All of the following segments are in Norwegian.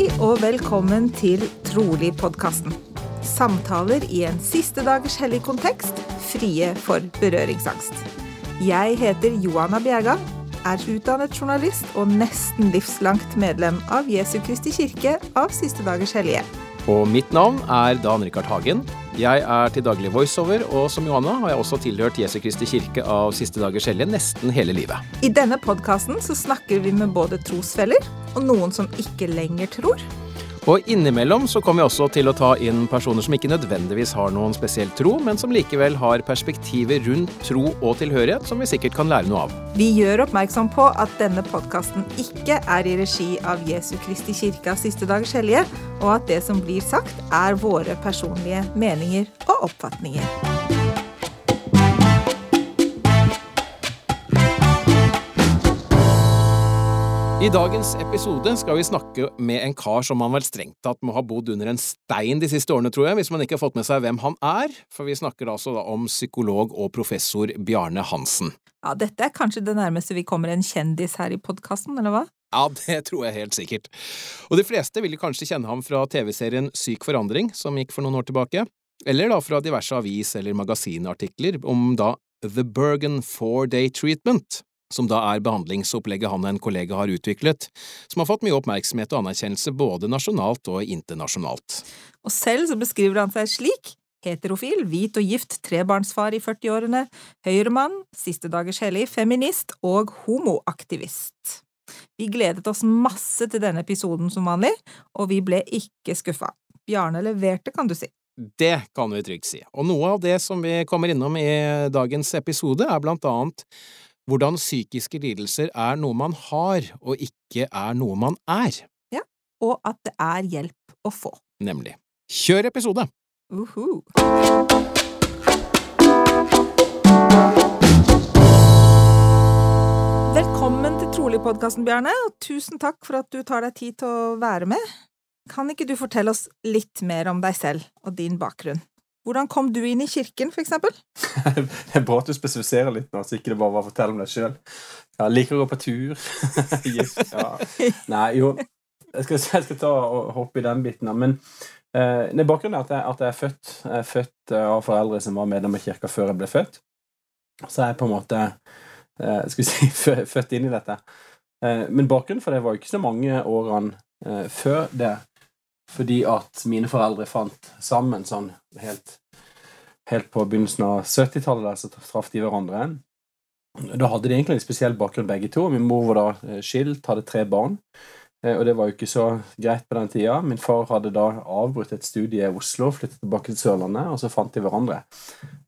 Hei og velkommen til Trolig-podkasten. Samtaler i en siste dagers hellig kontekst, frie for berøringsangst. Jeg heter Johanna Bjerga, er utdannet journalist og nesten livslangt medlem av Jesu Kristi kirke av Siste dagers hellige. Og mitt navn er Dan Rikard Hagen. Jeg er til daglig voiceover, og som Johanna har jeg også tilhørt Jesu Kristi kirke av Siste dagers hellige nesten hele livet. I denne podkasten snakker vi med både trosfeller og noen som ikke lenger tror. Og innimellom så kommer vi også til å ta inn personer som ikke nødvendigvis har noen spesiell tro, men som likevel har perspektiver rundt tro og tilhørighet som vi sikkert kan lære noe av. Vi gjør oppmerksom på at denne podkasten ikke er i regi av Jesu Kristi kirke Siste dagers hellige, og at det som blir sagt, er våre personlige meninger og oppfatninger. I dagens episode skal vi snakke med en kar som man vel strengt tatt må ha bodd under en stein de siste årene, tror jeg, hvis man ikke har fått med seg hvem han er, for vi snakker altså da om psykolog og professor Bjarne Hansen. Ja, dette er kanskje det nærmeste vi kommer en kjendis her i podkasten, eller hva? Ja, det tror jeg helt sikkert. Og de fleste vil kanskje kjenne ham fra TV-serien Syk forandring, som gikk for noen år tilbake, eller da fra diverse avis- eller magasinartikler om da The Bergen Four Day Treatment, som da er behandlingsopplegget han og en kollega har utviklet, som har fått mye oppmerksomhet og anerkjennelse både nasjonalt og internasjonalt. Og selv så beskriver han seg slik heterofil, hvit og gift, trebarnsfar i 40-årene, høyremann, siste dagers hellig, feminist og homoaktivist. Vi gledet oss masse til denne episoden som vanlig, og vi ble ikke skuffa. Bjarne leverte, kan du si. Det kan vi trygt si, og noe av det som vi kommer innom i dagens episode, er blant annet hvordan psykiske lidelser er noe man har, og ikke er noe man er. Ja, og at det er hjelp å få. Nemlig. Kjør episode! Uh -huh. Velkommen til Trolig-podkasten, Bjarne, og tusen takk for at du tar deg tid til å være med. Kan ikke du fortelle oss litt mer om deg selv og din bakgrunn? Hvordan kom du inn i kirken, eksempel? det er bra at du spesifiserer litt nå, så ikke det bare var å fortelle om deg sjøl. Jeg liker å gå på tur. Ja. Nei, jo jeg skal, jeg skal, ta og hoppe i den biten. Men eh, bakgrunnen er at jeg, at jeg, er født Jeg er født eh, av foreldre som var medlem av kirka før jeg ble født. Så jeg er på en måte eh, skal vi si, født inn i dette. Eh, men bakgrunnen for det var jo ikke så mange årene eh, før det fordi at mine foreldre fant sammen sånn helt, helt på begynnelsen av 70-tallet, så traff de hverandre. Da hadde de egentlig en spesiell bakgrunn, begge to. Min mor var da eh, skilt, hadde tre barn. Eh, og det var jo ikke så greit på den tida. Min far hadde da avbrutt et studie i Oslo, flyttet tilbake til Sørlandet, og så fant de hverandre.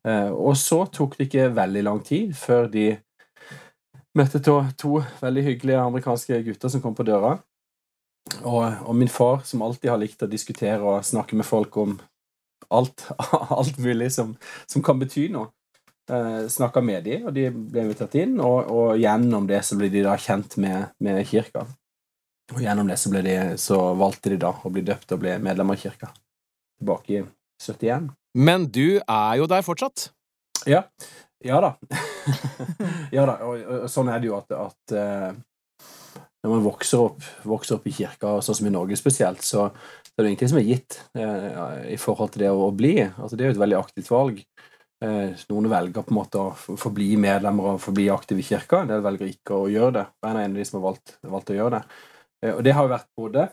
Eh, og så tok det ikke veldig lang tid før de møtte to, to veldig hyggelige amerikanske gutter som kom på døra. Og, og, min far, som alltid har likt å diskutere og snakke med folk om alt, alt mulig som, som, kan bety noe, eh, snakka med de, og de ble invitert inn, og, og, gjennom det så ble de da kjent med, med kirka. Og gjennom det så, de, så, valgte de da å bli døpt og bli medlem av kirka. Tilbake i 71. Men du er jo der fortsatt? Ja. Ja da. ja da, og, og, sånn er det jo at, at uh, når man vokser opp, vokser opp i kirka, sånn som i Norge spesielt, så, så er det ingenting som er gitt eh, i forhold til det å, bli. Altså, det er jo et veldig aktivt valg. Eh, noen velger på en måte å forbli medlemmer og forbli aktive i kirka, en del velger ikke å gjøre det. Jeg er en av de som har valgt, valgt å gjøre det. Eh, og det har jo vært både,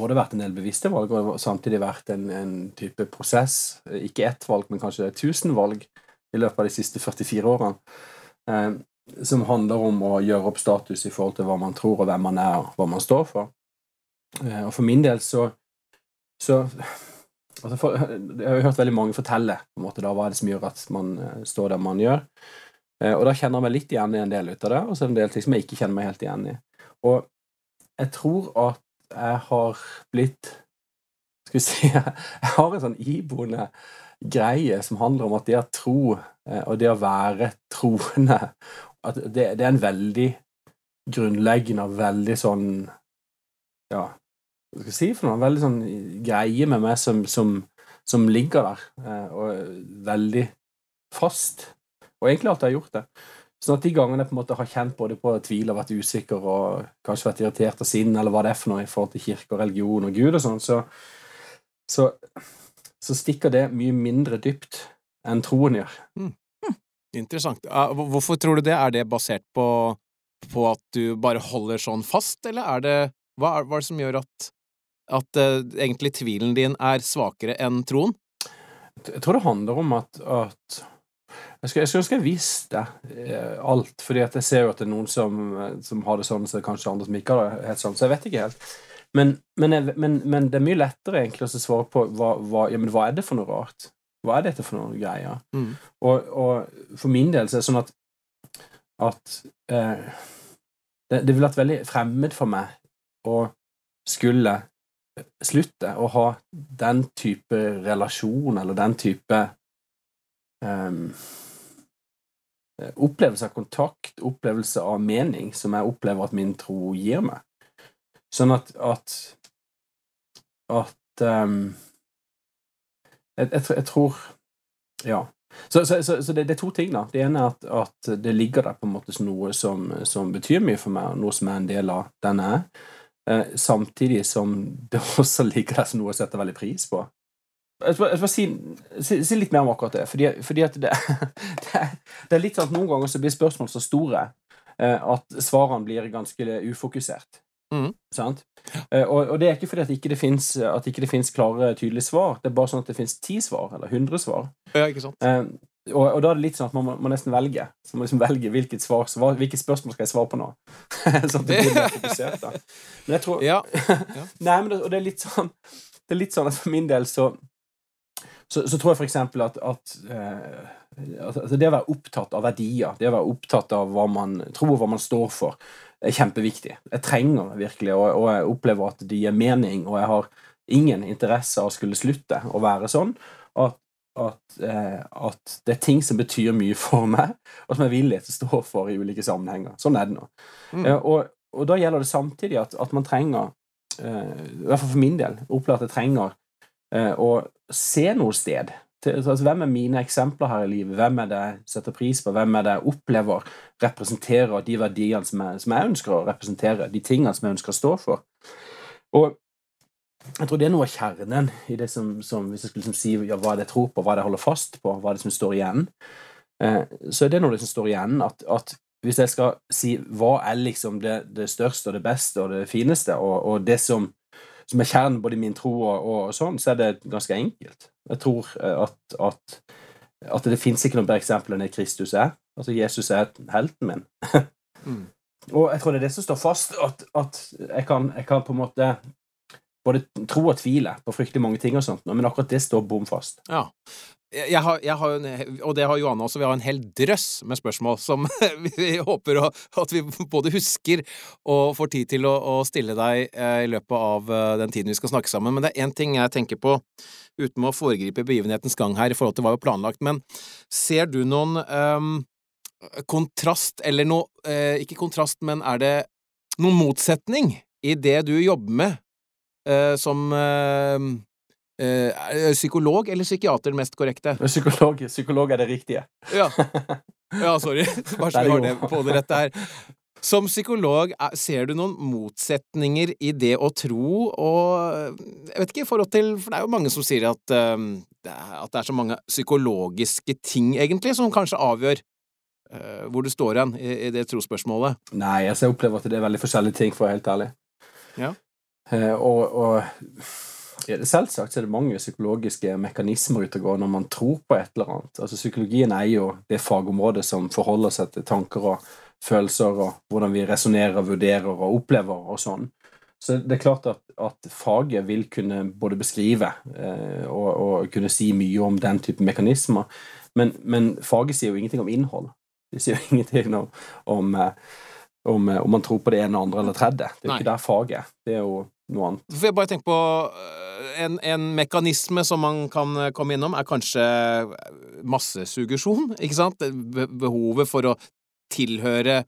både vært en del bevisste valg og samtidig vært en, en type prosess. Ikke ett valg, men kanskje tusen valg i løpet av de siste 44 årene. Som handler om å gjøre opp status i forhold til hva man tror, og hvem man er, og hva man står for. Eh, og for min del så, så altså for, Jeg har jo hørt veldig mange fortelle på en måte da, hva er det som gjør at man eh, står der man gjør. Eh, og da kjenner jeg meg litt igjen i en del ut av det, og så er det en del ting som jeg ikke kjenner meg helt igjen i. Og jeg tror at jeg har blitt Skal vi si Jeg har en sånn iboende greie som handler om at det å tro og det å være troende at det, det, er en veldig grunnleggende og veldig sånn Ja, hva skal jeg si for noe? Veldig sånn greie med meg som, som, som ligger der, og og veldig fast. Og egentlig alltid har gjort det. Sånn at de gangene jeg på en måte har kjent både på tvil og vært usikker og kanskje vært irritert av sinn, eller hva det er for noe i forhold til kirke og religion og Gud og sånn, så, så, så stikker det mye mindre dypt enn troen gjør. Interessant. Ja, hvor- Hvorfor tror du det? Er det basert på, på at du bare holder sånn fast, eller er det Hva er, hva er det som gjør at, at uh, egentlig tvilen din er svakere enn troen? Jeg tror det handler om at, at jeg skulle, jeg skulle ønske jeg visste eh, alt, fordi at jeg ser jo at det er noen som, eh, som har det sånn, så det er kanskje andre som ikke har det helt sånn, så jeg vet ikke helt. Men, men, jeg, men, men det er mye lettere egentlig å svare på hva, hva, ja, men hva er det for noe rart? Hva er dette for noen greier? Mm. Og, og for min del så er det sånn at, at eh, det, det ville vært veldig fremmed for meg å skulle slutte å ha den type relasjon eller den type um, opplevelse av kontakt, opplevelse av mening, som jeg opplever at min tro gir meg. Sånn at at, at um, jeg, jeg, jeg tror Ja. Så, så, så, så det, det er to ting, da. Det ene er at, at det ligger der på en måte noe som, som betyr mye for meg, og noe som er en del av den jeg er. Eh, samtidig som det også ligger der som noe å sette veldig pris på. Jeg skal, jeg skal si, si, si litt mer om akkurat det. Fordi, fordi at det, det, er, det er litt sånn at noen ganger så blir spørsmål så store eh, at svarene blir ganske ufokusert. Mm. Sant? Eh, og, og det er ikke fordi at ikke det finnes, at ikke det finnes klare, tydelige svar. Det er bare sånn at det finnes ti svar, eller hundre svar. Ja, ikke sant? Og, og da er det litt sånn at man må, må nesten velge. Så man må liksom velge hvilket svar, svar Hvilket spørsmål skal jeg svare på nå? sånn at det blir mer fokusert, da. Men jeg tror Ja. Nei, men det, og det er litt sånn Det er litt sånn at for min del så så, så tror jeg for eksempel at, at, eh, at at det å være opptatt av verdier, det å være opptatt av hva man tror og hva man står for, er kjempeviktig. Jeg trenger det virkelig, og, og jeg opplever at det gir mening, og jeg har ingen interesse av å skulle slutte å være sånn. At, at, eh, at det er ting som betyr mye for meg, og som jeg er villig til å stå for i ulike sammenhenger. Sånn er det nå. Mm. Eh, og, og da gjelder det samtidig at, at man trenger, eh, i hvert fall for min del, at jeg trenger eh, å se noe sted. Til, altså, hvem er mine eksempler her i livet? Hvem er det jeg setter pris på? Hvem er det jeg opplever representerer de verdiene som jeg, som jeg ønsker å representere? De tingene som jeg ønsker å stå for? Og jeg tror det er noe av kjernen i det som, som Hvis jeg skulle liksom si ja, hva det jeg tror på, hva er det jeg holder fast på, hva er det som står igjen, eh, så er det noe av det som står igjen, at, at hvis jeg skal si hva er liksom det, det største og det beste og det fineste, og, og det som, som er kjernen både i min tro og, og sånn, så er det ganske enkelt. Jeg tror eh, at, at, at det finnes ikke noe bedre eksempel enn det Kristus er. Altså Jesus er helten min. Mm. Og jeg tror det er det som står fast, at, at jeg, kan, jeg kan på en måte både tro og tvile på fryktelig mange ting, og sånt, men akkurat det står bom fast. Ja. Jeg har, jeg har en, og det har Johanne også, vi har en hel drøss med spørsmål som vi håper at vi både husker og får tid til å, å stille deg eh, i løpet av eh, den tiden vi skal snakke sammen. Men det er én ting jeg tenker på, uten å foregripe begivenhetens gang her i forhold til hva vi har planlagt, men ser du noen um, kontrast, eller noe Ikke kontrast, men er det noen motsetning i det du jobber med som eh, Eh, psykolog eller psykiater mest korrekte? Psykolog, psykolog er det riktige. Ja, ja sorry. Bare så vi har det på det rette her. Som psykolog, er- ser du noen motsetninger i det å tro og Jeg vet ikke, i forhold til For det er jo mange som sier at, eh, det at det er så mange psykologiske ting, egentlig, som kanskje avgjør eh, hvor du står hen i, i det trosspørsmålet. Nei, altså, jeg opplever at det er veldig forskjellige ting, for å være helt ærlig. Ja. Eh, og, og Selvsagt er det mange psykologiske mekanismer ute og går når man tror på et eller annet. Altså Psykologien er jo det fagområdet som forholder seg til tanker og følelser og hvordan vi resonnerer, vurderer og opplever og sånn. Så det er klart at, at faget vil kunne både beskrive eh, og, og kunne si mye om den type mekanismer, men, men faget sier jo ingenting om innhold. Det sier jo ingenting om, om, eh, om, eh, om man tror på det ene, andre eller tredje. Det er jo Nei. ikke der faget. Det er jo noe annet. For jeg bare tenker på øh, en, en mekanisme som man kan øh, komme innom, er kanskje massesuggesjon, ikke sant? Behovet for å tilhøre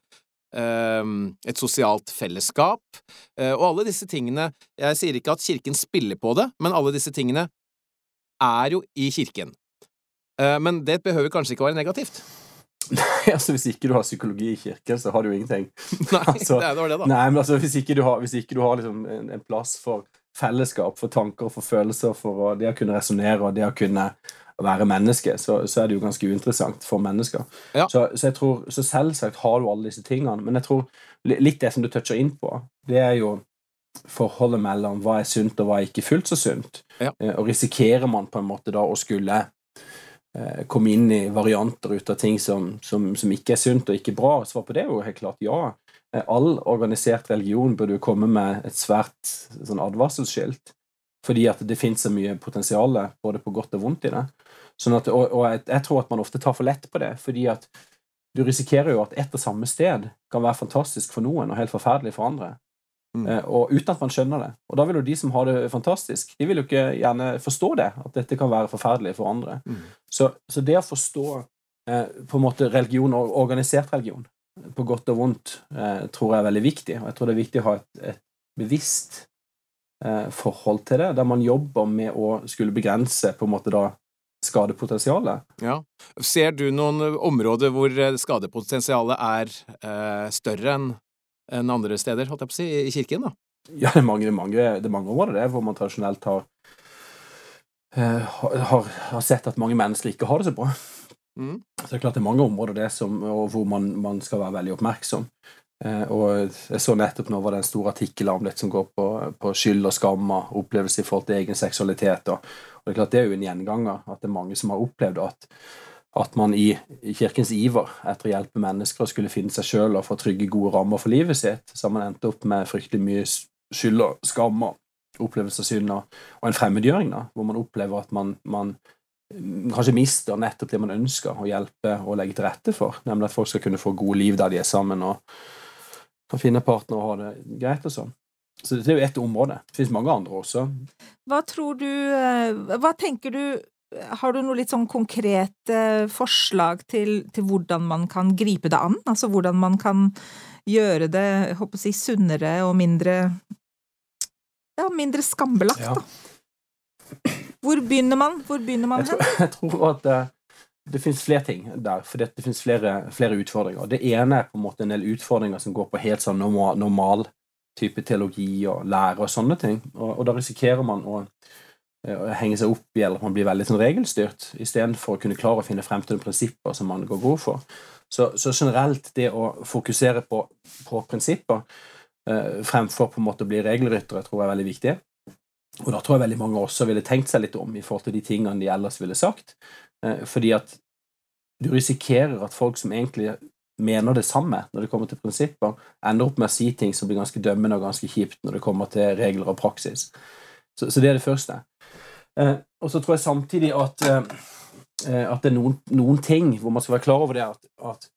et sosialt fellesskap. Eh, og alle disse tingene Jeg sier ikke at kirken spiller på det, men alle disse tingene er jo i kirken. Eh, men det behøver kanskje ikke være negativt. altså Hvis ikke du har psykologi i kirken, så har du jo ingenting. Nei, Altså, det var det, da. Nei, men altså Hvis ikke du har, hvis ikke du har liksom en, en plass for fellesskap, for tanker for følelser, for det å kunne resonnere og det å kunne være menneske, så, så er det jo ganske uinteressant for mennesker. Ja. Så, så jeg tror, så selvsagt har du alle disse tingene, men jeg tror litt det som du toucher inn på, det er jo forholdet mellom hva er sunt og hva er ikke fullt så sunt. Ja. Eh, Og risikerer man på en måte da å skulle komme inn i varianter ut av ting som, som, som ikke er sunt og ikke bra? Svar på det er jo helt klart ja. Eh, All organisert religion burde jo komme med et svært sånn advarselsskilt, fordi at det finnes så mye potensial både på godt og vondt i det. Sånn at, og og jeg, jeg tror at man ofte tar for lett på det, fordi at du risikerer jo at ett og samme sted kan være fantastisk for noen og helt forferdelig for andre. Mm. Eh, og uten at man skjønner det. Og da vil jo de som har det fantastisk, de vil jo ikke gjerne forstå det, at dette kan være forferdelig for andre. Mm. Så, så det å forstå eh, på en måte religion, og organisert religion, på godt og vondt, eh, tror jeg er veldig viktig. Og jeg tror det er viktig å ha et, et bevisst eh, forhold til det, der man jobber med å skulle begrense på en måte da skadepotensialet. Ja. Ser du noen eh, områder hvor eh, skadepotensialet er større enn enn andre steder, holdt jeg på å si, i kirken, da? Ja, det er mange, det mange, det er mange områder det, hvor man tradisjonelt har, eh, har, har sett at mange mennesker ikke har det så bra. Mm. Så det er klart det er mange områder det som, hvor man, man skal være veldig oppmerksom. Eh, og jeg så nettopp nå var det en stor artikkel om dette som går på, på skyld og skam og opplevelse i forhold til egen seksualitet. Og, og det er klart det er jo en gjenganger at det er mange som har opplevd at, at man i, kirkens iver etter å hjelpe mennesker skulle finne seg sjøl og få trygge, gode rammer for livet sitt, så har man endt opp med fryktelig mye skyld og skam og opplevelse og en fremmedgjøring, da, hvor man opplever at man, man mm, kanskje mister nettopp det man ønsker å hjelpe og legge til rette for, nemlig at folk skal kunne få gode liv der de er sammen og kan finne partner og ha det greit og sånn. Så det er jo ett område. Det finnes mange andre også. Hva tror du eh, Hva tenker du Har du noe litt sånn konkrete forslag til, til hvordan man kan gripe det an? Altså hvordan man kan gjøre det, jeg håper å si, sunnere og mindre Ja, mindre skambelagt, Ja. da. Hvor begynner man? Hvor begynner man Jeg tror, hen? jeg tror at det, det finnes flere ting der, for det, det finnes flere, flere utfordringer. Det ene er på en måte en del utfordringer som går på helt sånn normal, normal type teologi og lære og sånne ting. Og, og da risikerer man å, eh, å henge seg opp i eller man blir veldig sånn regelstyrt, istedenfor å kunne klare å finne frem til noen prinsipper som man går god for. Så, så generelt det å fokusere på, på prinsipper eh, fremfor på en måte å bli regelryttere, tror jeg er veldig viktig. Og da tror jeg veldig mange også ville tenkt seg litt om i forhold til de tingene de ellers ville sagt. Eh, fordi at du risikerer at folk som egentlig mener det samme når det kommer til prinsipper, ender opp med å si ting som blir ganske dømmende og ganske kjipt når det kommer til regler og praksis. Så, så det er det første. Eh, og så tror jeg samtidig at, eh, eh, at det er noen, noen ting hvor man skal være klar over det at,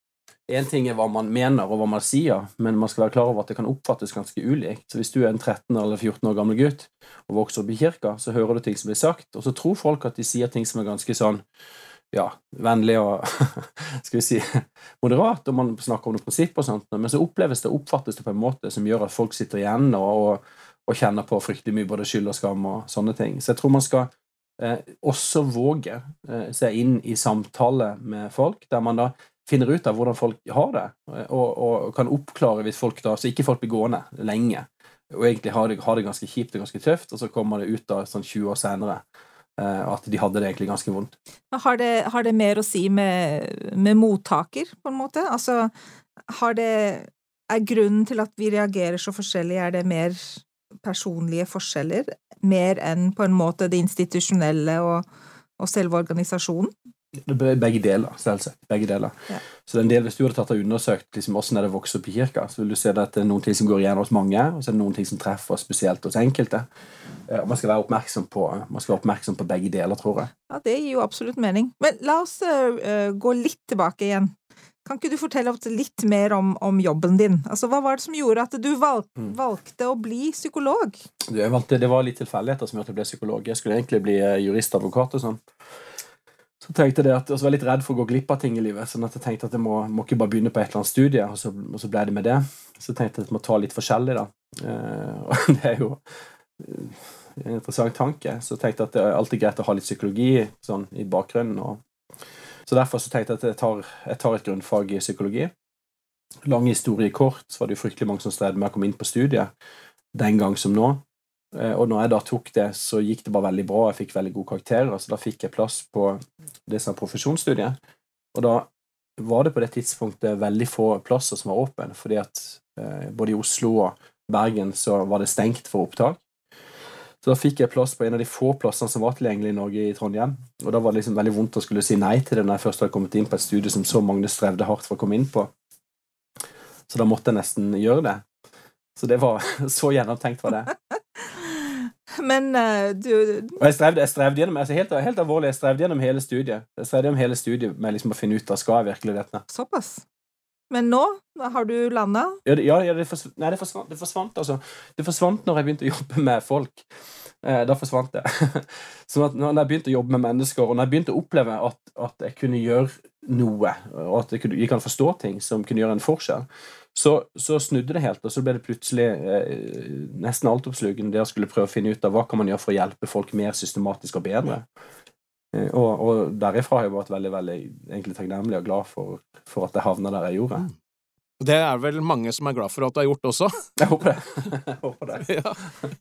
Én ting er hva man mener og hva man sier, men man skal være klar over at det kan oppfattes ganske ulikt. Så hvis du er en 13 eller 14 år gammel gutt og vokser opp i kirka, så hører du ting som blir sagt, og så tror folk at de sier ting som er ganske sånn ja, vennlig og skal vi si moderat, og man snakker om noen prinsipper og sånt, men så oppleves det og oppfattes det på en måte som gjør at folk sitter igjen og, og, og kjenner på fryktelig mye både skyld og skam og sånne ting. Så jeg tror man skal eh, også våge eh, seg inn i samtale med folk, der man da finner ut av hvordan folk har det, og, og kan oppklare hvis folk da, så ikke folk blir gående lenge, og egentlig har det, har det ganske kjipt og ganske tøft, og så kommer det ut da sånn 20 år senere eh, at de hadde det egentlig ganske vondt. Har det, har det mer å si med, med mottaker, på en måte? Altså, har det Er grunnen til at vi reagerer så forskjellig, er det mer personlige forskjeller? Mer enn på en måte det institusjonelle og, og selve organisasjonen? Begge deler, selvsagt. Begge deler. Ja. Så det er en del, Hvis du hadde tatt og undersøkt liksom, hvordan det vokser vokse opp i kirka, så vil du se at det er noen ting som går igjen hos mange, og så er det noen ting som treffer spesielt hos enkelte. Eh, og Man skal være oppmerksom på, man skal være oppmerksom på begge deler, tror jeg. Ja, det gir jo absolutt mening. Men la oss uh, gå litt tilbake igjen. Kan ikke du fortelle litt mer om, om jobben din? Altså, Hva var det som gjorde at du valg, Mm. valgte å bli psykolog? Valgte, det var litt tilfeldigheter som gjorde at jeg ble psykolog. Jeg skulle egentlig bli juristadvokat og sånn. Så tenkte jeg at, og så var jeg litt redd for å gå glipp av ting i livet. sånn at jeg tenkte at jeg må, må ikke bare begynne på et eller annet studie, og så, og så ble det med det. Så tenkte jeg at jeg må ta litt forskjellig, da. Eh, og det er jo eh, en interessant tanke. Så tenkte jeg at det er alltid greit å ha litt psykologi sånn i bakgrunnen. og Så derfor så tenkte jeg at jeg tar, jeg tar et grunnfag i psykologi. Lang historie kort, så var det jo fryktelig mange som strevde med å komme inn på studiet den gang som nå. Eh, og når jeg da tok det, så gikk det bare veldig bra. Jeg fikk veldig gode karakterer, så da fikk jeg plass på det som er profesjonsstudiet. Og da var det på det tidspunktet veldig få plasser som var åpne, fordi at eh, både i Oslo og Bergen så var det stengt for opptak. Så da fikk jeg plass på en av de få plassene som var tilgjengelig i Norge, i Trondheim. Og da var det liksom veldig vondt å skulle si nei til det når jeg først hadde kommet inn på et studie som så mange strevde hardt for å komme inn på. Så da måtte jeg nesten gjøre det. Så det var så gjennomtenkt var det. Men uh, du Og jeg strevde, jeg strevde gjennom altså helt, helt, alvorlig, jeg strevde gjennom hele studiet. Jeg strevde gjennom hele studiet med liksom å finne ut av skal jeg virkelig dette. Såpass. Men nå har du landa? Ja, det, ja, det, forsvant, nei, det, forsvant, det forsvant, altså. Det forsvant når jeg begynte å jobbe med folk. Eh, da forsvant det. Så at når jeg begynte å jobbe med mennesker, og når jeg begynte å oppleve at, at jeg kunne gjøre noe, og at jeg, kunne, jeg kan forstå ting som kunne gjøre en forskjell, så, så, snudde det helt, og så ble det plutselig eh, nesten altoppslukende det å skulle prøve å finne ut av hva kan man gjøre for å hjelpe folk mer systematisk og bedre. Eh, og, og, derifra har jeg vært veldig veldig egentlig takknemlig og glad for, for at jeg havna der jeg gjorde. Mm. Det er vel mange som er glad for at du har gjort også? Jeg håper det. Jeg håper det. Ja.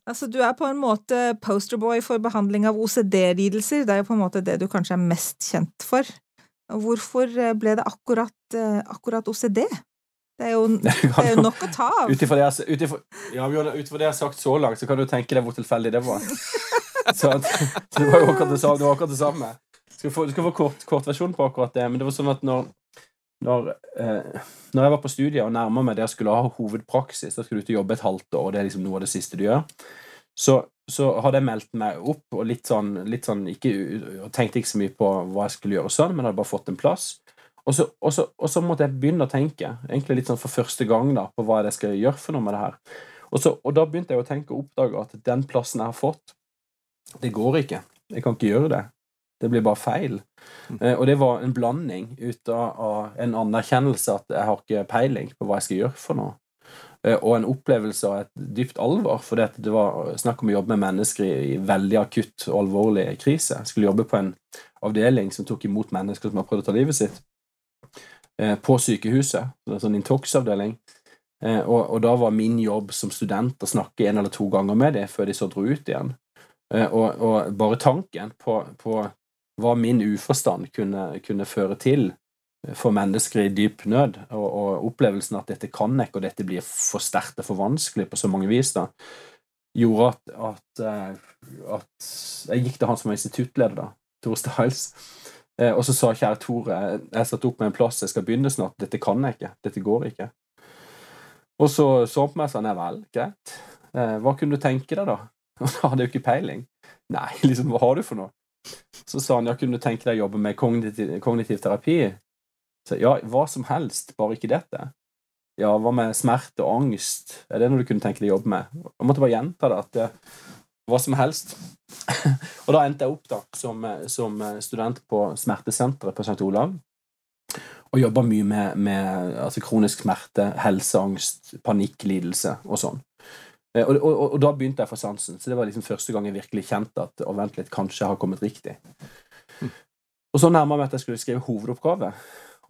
Altså, du er på en måte posterboy for behandling av OCD-lidelser. Det er jo på en måte det du kanskje er mest kjent for. Hvorfor eh, ble det akkurat, eh, akkurat OCD? Det er jo, det er jo nok å ta av. Ut ifra det, ja, det jeg har sagt så langt, så kan du tenke deg hvor tilfeldig det var. Så, det var jo akkurat det, samme. Det akkurat det samme. Skal få, skal få kort, kort, versjon på akkurat det. Men det var sånn at når, når, eh, når jeg var på studiet og nærma meg det jeg skulle ha hovedpraksis, da skulle du ut og jobbe et halvt år, og det er liksom noe av det siste du gjør, så, så hadde jeg meldt meg opp og litt sånn, litt sånn ikke, tenkte ikke så mye på hva jeg skulle gjøre, sånn, men hadde bare fått en plass. Og så, og, så, og så, måtte jeg begynne å tenke, egentlig litt sånn for første gang, da, på hva jeg skal gjøre for noe med det her. Og, så, og da begynte jeg å tenke og oppdage at den plassen jeg har fått, det går ikke. Jeg kan ikke gjøre det. Det blir bare feil. Mm. Eh, og det var en blanding ut av, en anerkjennelse at jeg har ikke peiling på hva jeg skal gjøre for noe. Eh, og en opplevelse av et dypt alvor, for det var snakk om å jobbe med mennesker i, veldig akutt og alvorlig krise. Jeg skulle jobbe på en avdeling som tok imot mennesker som har prøvd å ta livet sitt. Eh, på sykehuset, en sånn intox-avdeling. Og, og, da var min jobb som student å snakke en eller to ganger med dem før de så dro ut igjen. Eh, og, og bare tanken på, på, hva min uforstand kunne, kunne, føre til for mennesker i dyp nød, og, og, opplevelsen at dette kan jeg ikke, og dette blir for sterkt og for vanskelig på så mange vis, da, gjorde at, at, at jeg gikk til han som var instituttleder, da, Tor Stiles, Eh, og så sa kjære Tore jeg har satt opp med en plass, jeg skal begynne snart. Dette kan jeg ikke. Dette går ikke. Og så så han på meg og sa nei vel, greit. Eh, hva kunne du tenke deg, da? Og da hadde jeg jo ikke peiling. Nei, liksom, hva har du for noe? Så sa han ja, kunne du tenke deg å jobbe med kognitiv, kognitiv terapi? Så ja, hva som helst, bare ikke dette. Ja, hva med smerte og angst? Er det noe du kunne tenke deg å jobbe med? Jeg måtte bare gjenta det, at det, hva som helst. og da endte jeg opp da, som, som student på smertesenteret på St. Olav. Og jobba mye med, med altså kronisk smerte, helseangst, panikklidelse og sånn. Eh, og, og, og, da begynte jeg for sansen. Så det var liksom første gang jeg virkelig kjente at å vent litt, kanskje har kommet riktig. Og så nærma jeg meg at jeg skulle skrive hovedoppgave.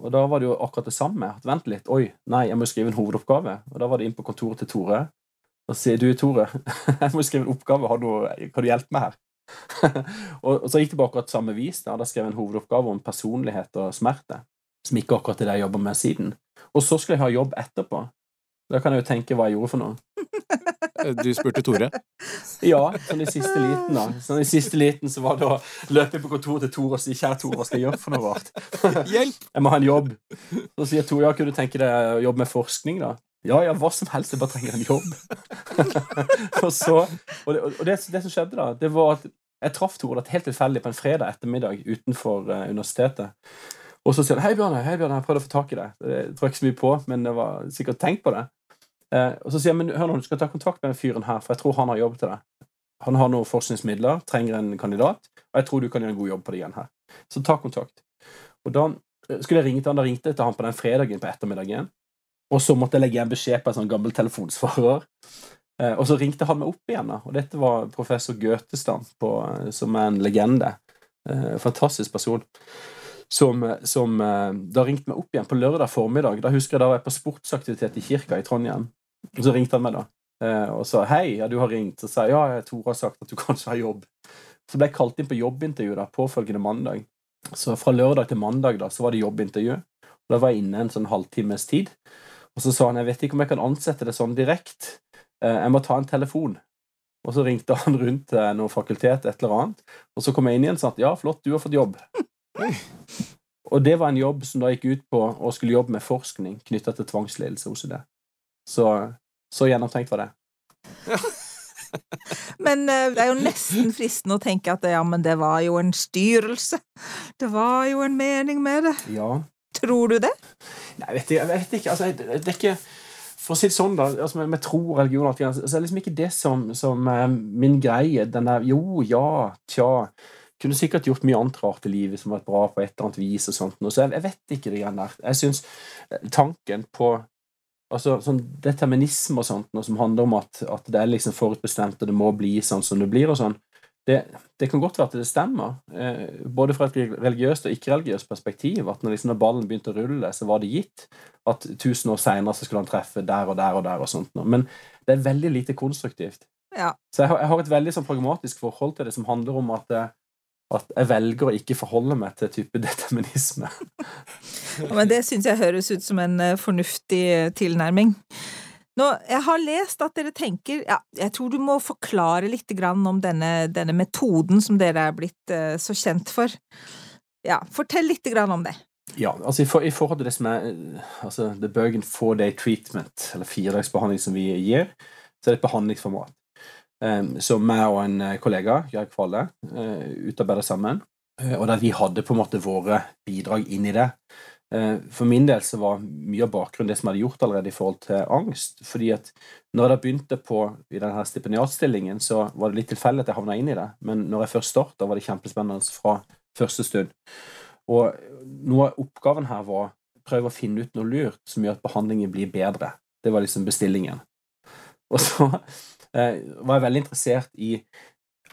Og da var det jo akkurat det samme. at Vent litt. Oi, nei, jeg må skrive en hovedoppgave. Og da var det inn på kontoret til Tore. Og sier du, Tore, jeg må skrive en oppgave, har du, kan du hjelpe meg her? og, så gikk det på akkurat samme vis. Da, skrev jeg en hovedoppgave om personlighet og smerte, som ikke akkurat er det jeg jobber med siden. Og så skulle jeg ha jobb etterpå. Da kan jeg jo tenke hva jeg gjorde for noe. Du spurte Tore? Ja, sånn i siste liten, da. Sånn i siste liten så var det å løpe på kontoret til Tore og si 'Kjære Tore, hva skal jeg gjøre for noe rart?' Hjelp! Jeg må ha en jobb. Så sier Tore ja, kunne du tenke deg å jobbe med forskning, da? Ja, ja, hva som helst. Jeg bare trenger en jobb. og så, og, det, og det, det, som skjedde, da, det var at jeg traff Tore helt tilfeldig på en fredag ettermiddag utenfor uh, universitetet. Og så sier han 'Hei, Bjørne, hei Bjørne, jeg prøvde å få tak i deg.' Jeg tror ikke så mye på, men det var sikkert tenkt på det. Uh, og så sier han 'Men hør nå, du skal ta kontakt med den fyren her, for jeg tror han har jobb til deg.' Han har noen forskningsmidler, trenger en kandidat, og jeg tror du kan gjøre en god jobb på det igjen her. Så ta kontakt. Og da eh, skulle jeg ringe til han, da ringte jeg til han på den fredagen på ettermiddagen. Og så måtte jeg legge igjen beskjed på en sånn gammel telefonsvarer. Eh, og så ringte han meg opp igjen, da. og dette var professor Goetestad, eh, som er en legende. Eh, fantastisk person. som, som da ringte meg opp igjen på lørdag formiddag. Da husker jeg da var jeg på sportsaktivitet i kirka i Trondheim. Og så ringte han meg da og sa hei, ja, du har ringt. Så sa jeg ja, Tore har sagt at du kanskje har jobb. Så ble jeg kalt inn på jobbintervju da, påfølgende mandag. Så fra lørdag til mandag da, så var det jobbintervju. Og Da var jeg inne en sånn halvtimes tid. Og så sa han jeg vet ikke om jeg kan ansette det sånn direkte. Jeg må ta en telefon. Og så ringte han rundt til noe fakultet, et eller annet. Og så kom jeg inn igjen og sa at ja, flott, du har fått jobb. Og det var en jobb som da gikk ut på å skulle jobbe med forskning knytta til tvangsledelse hos det. Så, så gjennomtenkt var det. Men uh, det er jo nesten fristende å tenke at ja, men det var jo en styrelse. Det var jo en mening med det. Ja. Tror du det? Nei, jeg vet. Jeg vet ikke. Altså, det, er ikke For å si det sånn, da, altså, med, med tro og religion så er det liksom ikke det som, som uh, min greie. Den der Jo, ja, tja. Kunne sikkert gjort mye annet rart i livet som var bra på et eller annet vis. og sånt. Så jeg, jeg vet ikke det greiene der. Jeg syns eh, tanken på altså, sånn determinisme og sånt, noe som handler om at, at, det er liksom forutbestemt, og det må bli sånn som det blir, og sånn, det, det kan godt være at det stemmer, eh, både fra et religiøst og ikke-religiøst perspektiv, at når, liksom, når, ballen begynte å rulle, så var det gitt at tusen år seinere skulle han treffe der og der og der, og sånt noe. Men det er veldig lite konstruktivt. Ja. Så jeg har, jeg har, et veldig sånn pragmatisk forhold til det, som handler om at eh, at jeg velger å ikke forholde meg til type determinisme. Men det syns jeg høres ut som en eh, fornuftig eh, tilnærming. Nå, jeg har lest at dere tenker ja, Jeg tror du må forklare litt om denne, denne metoden som dere er blitt uh, så kjent for. Ja, Fortell litt om det. Ja, altså i, for, i, forhold til det som er altså The Bergen Four Day Treatment, eller firedagsbehandling som vi gir, så er det et behandlingsformat. Ehm, som jeg og en eh, kollega, Jørg Kvalle, eh, utarbeidet sammen. Eh, og der vi hadde på en måte våre bidrag inn i det. For min del så var mye av bakgrunnen det som jeg hadde gjort allerede i forhold til angst. fordi at når jeg begynte på i denne stipendiatstillingen, så var det litt tilfeldig at jeg havna inn i det. Men når jeg først starta, var det kjempespennende fra første stund. Og noe av oppgaven her var prøve å finne ut noe lurt som gjør at behandlingen blir bedre. Det var liksom bestillingen. Og så var jeg veldig interessert i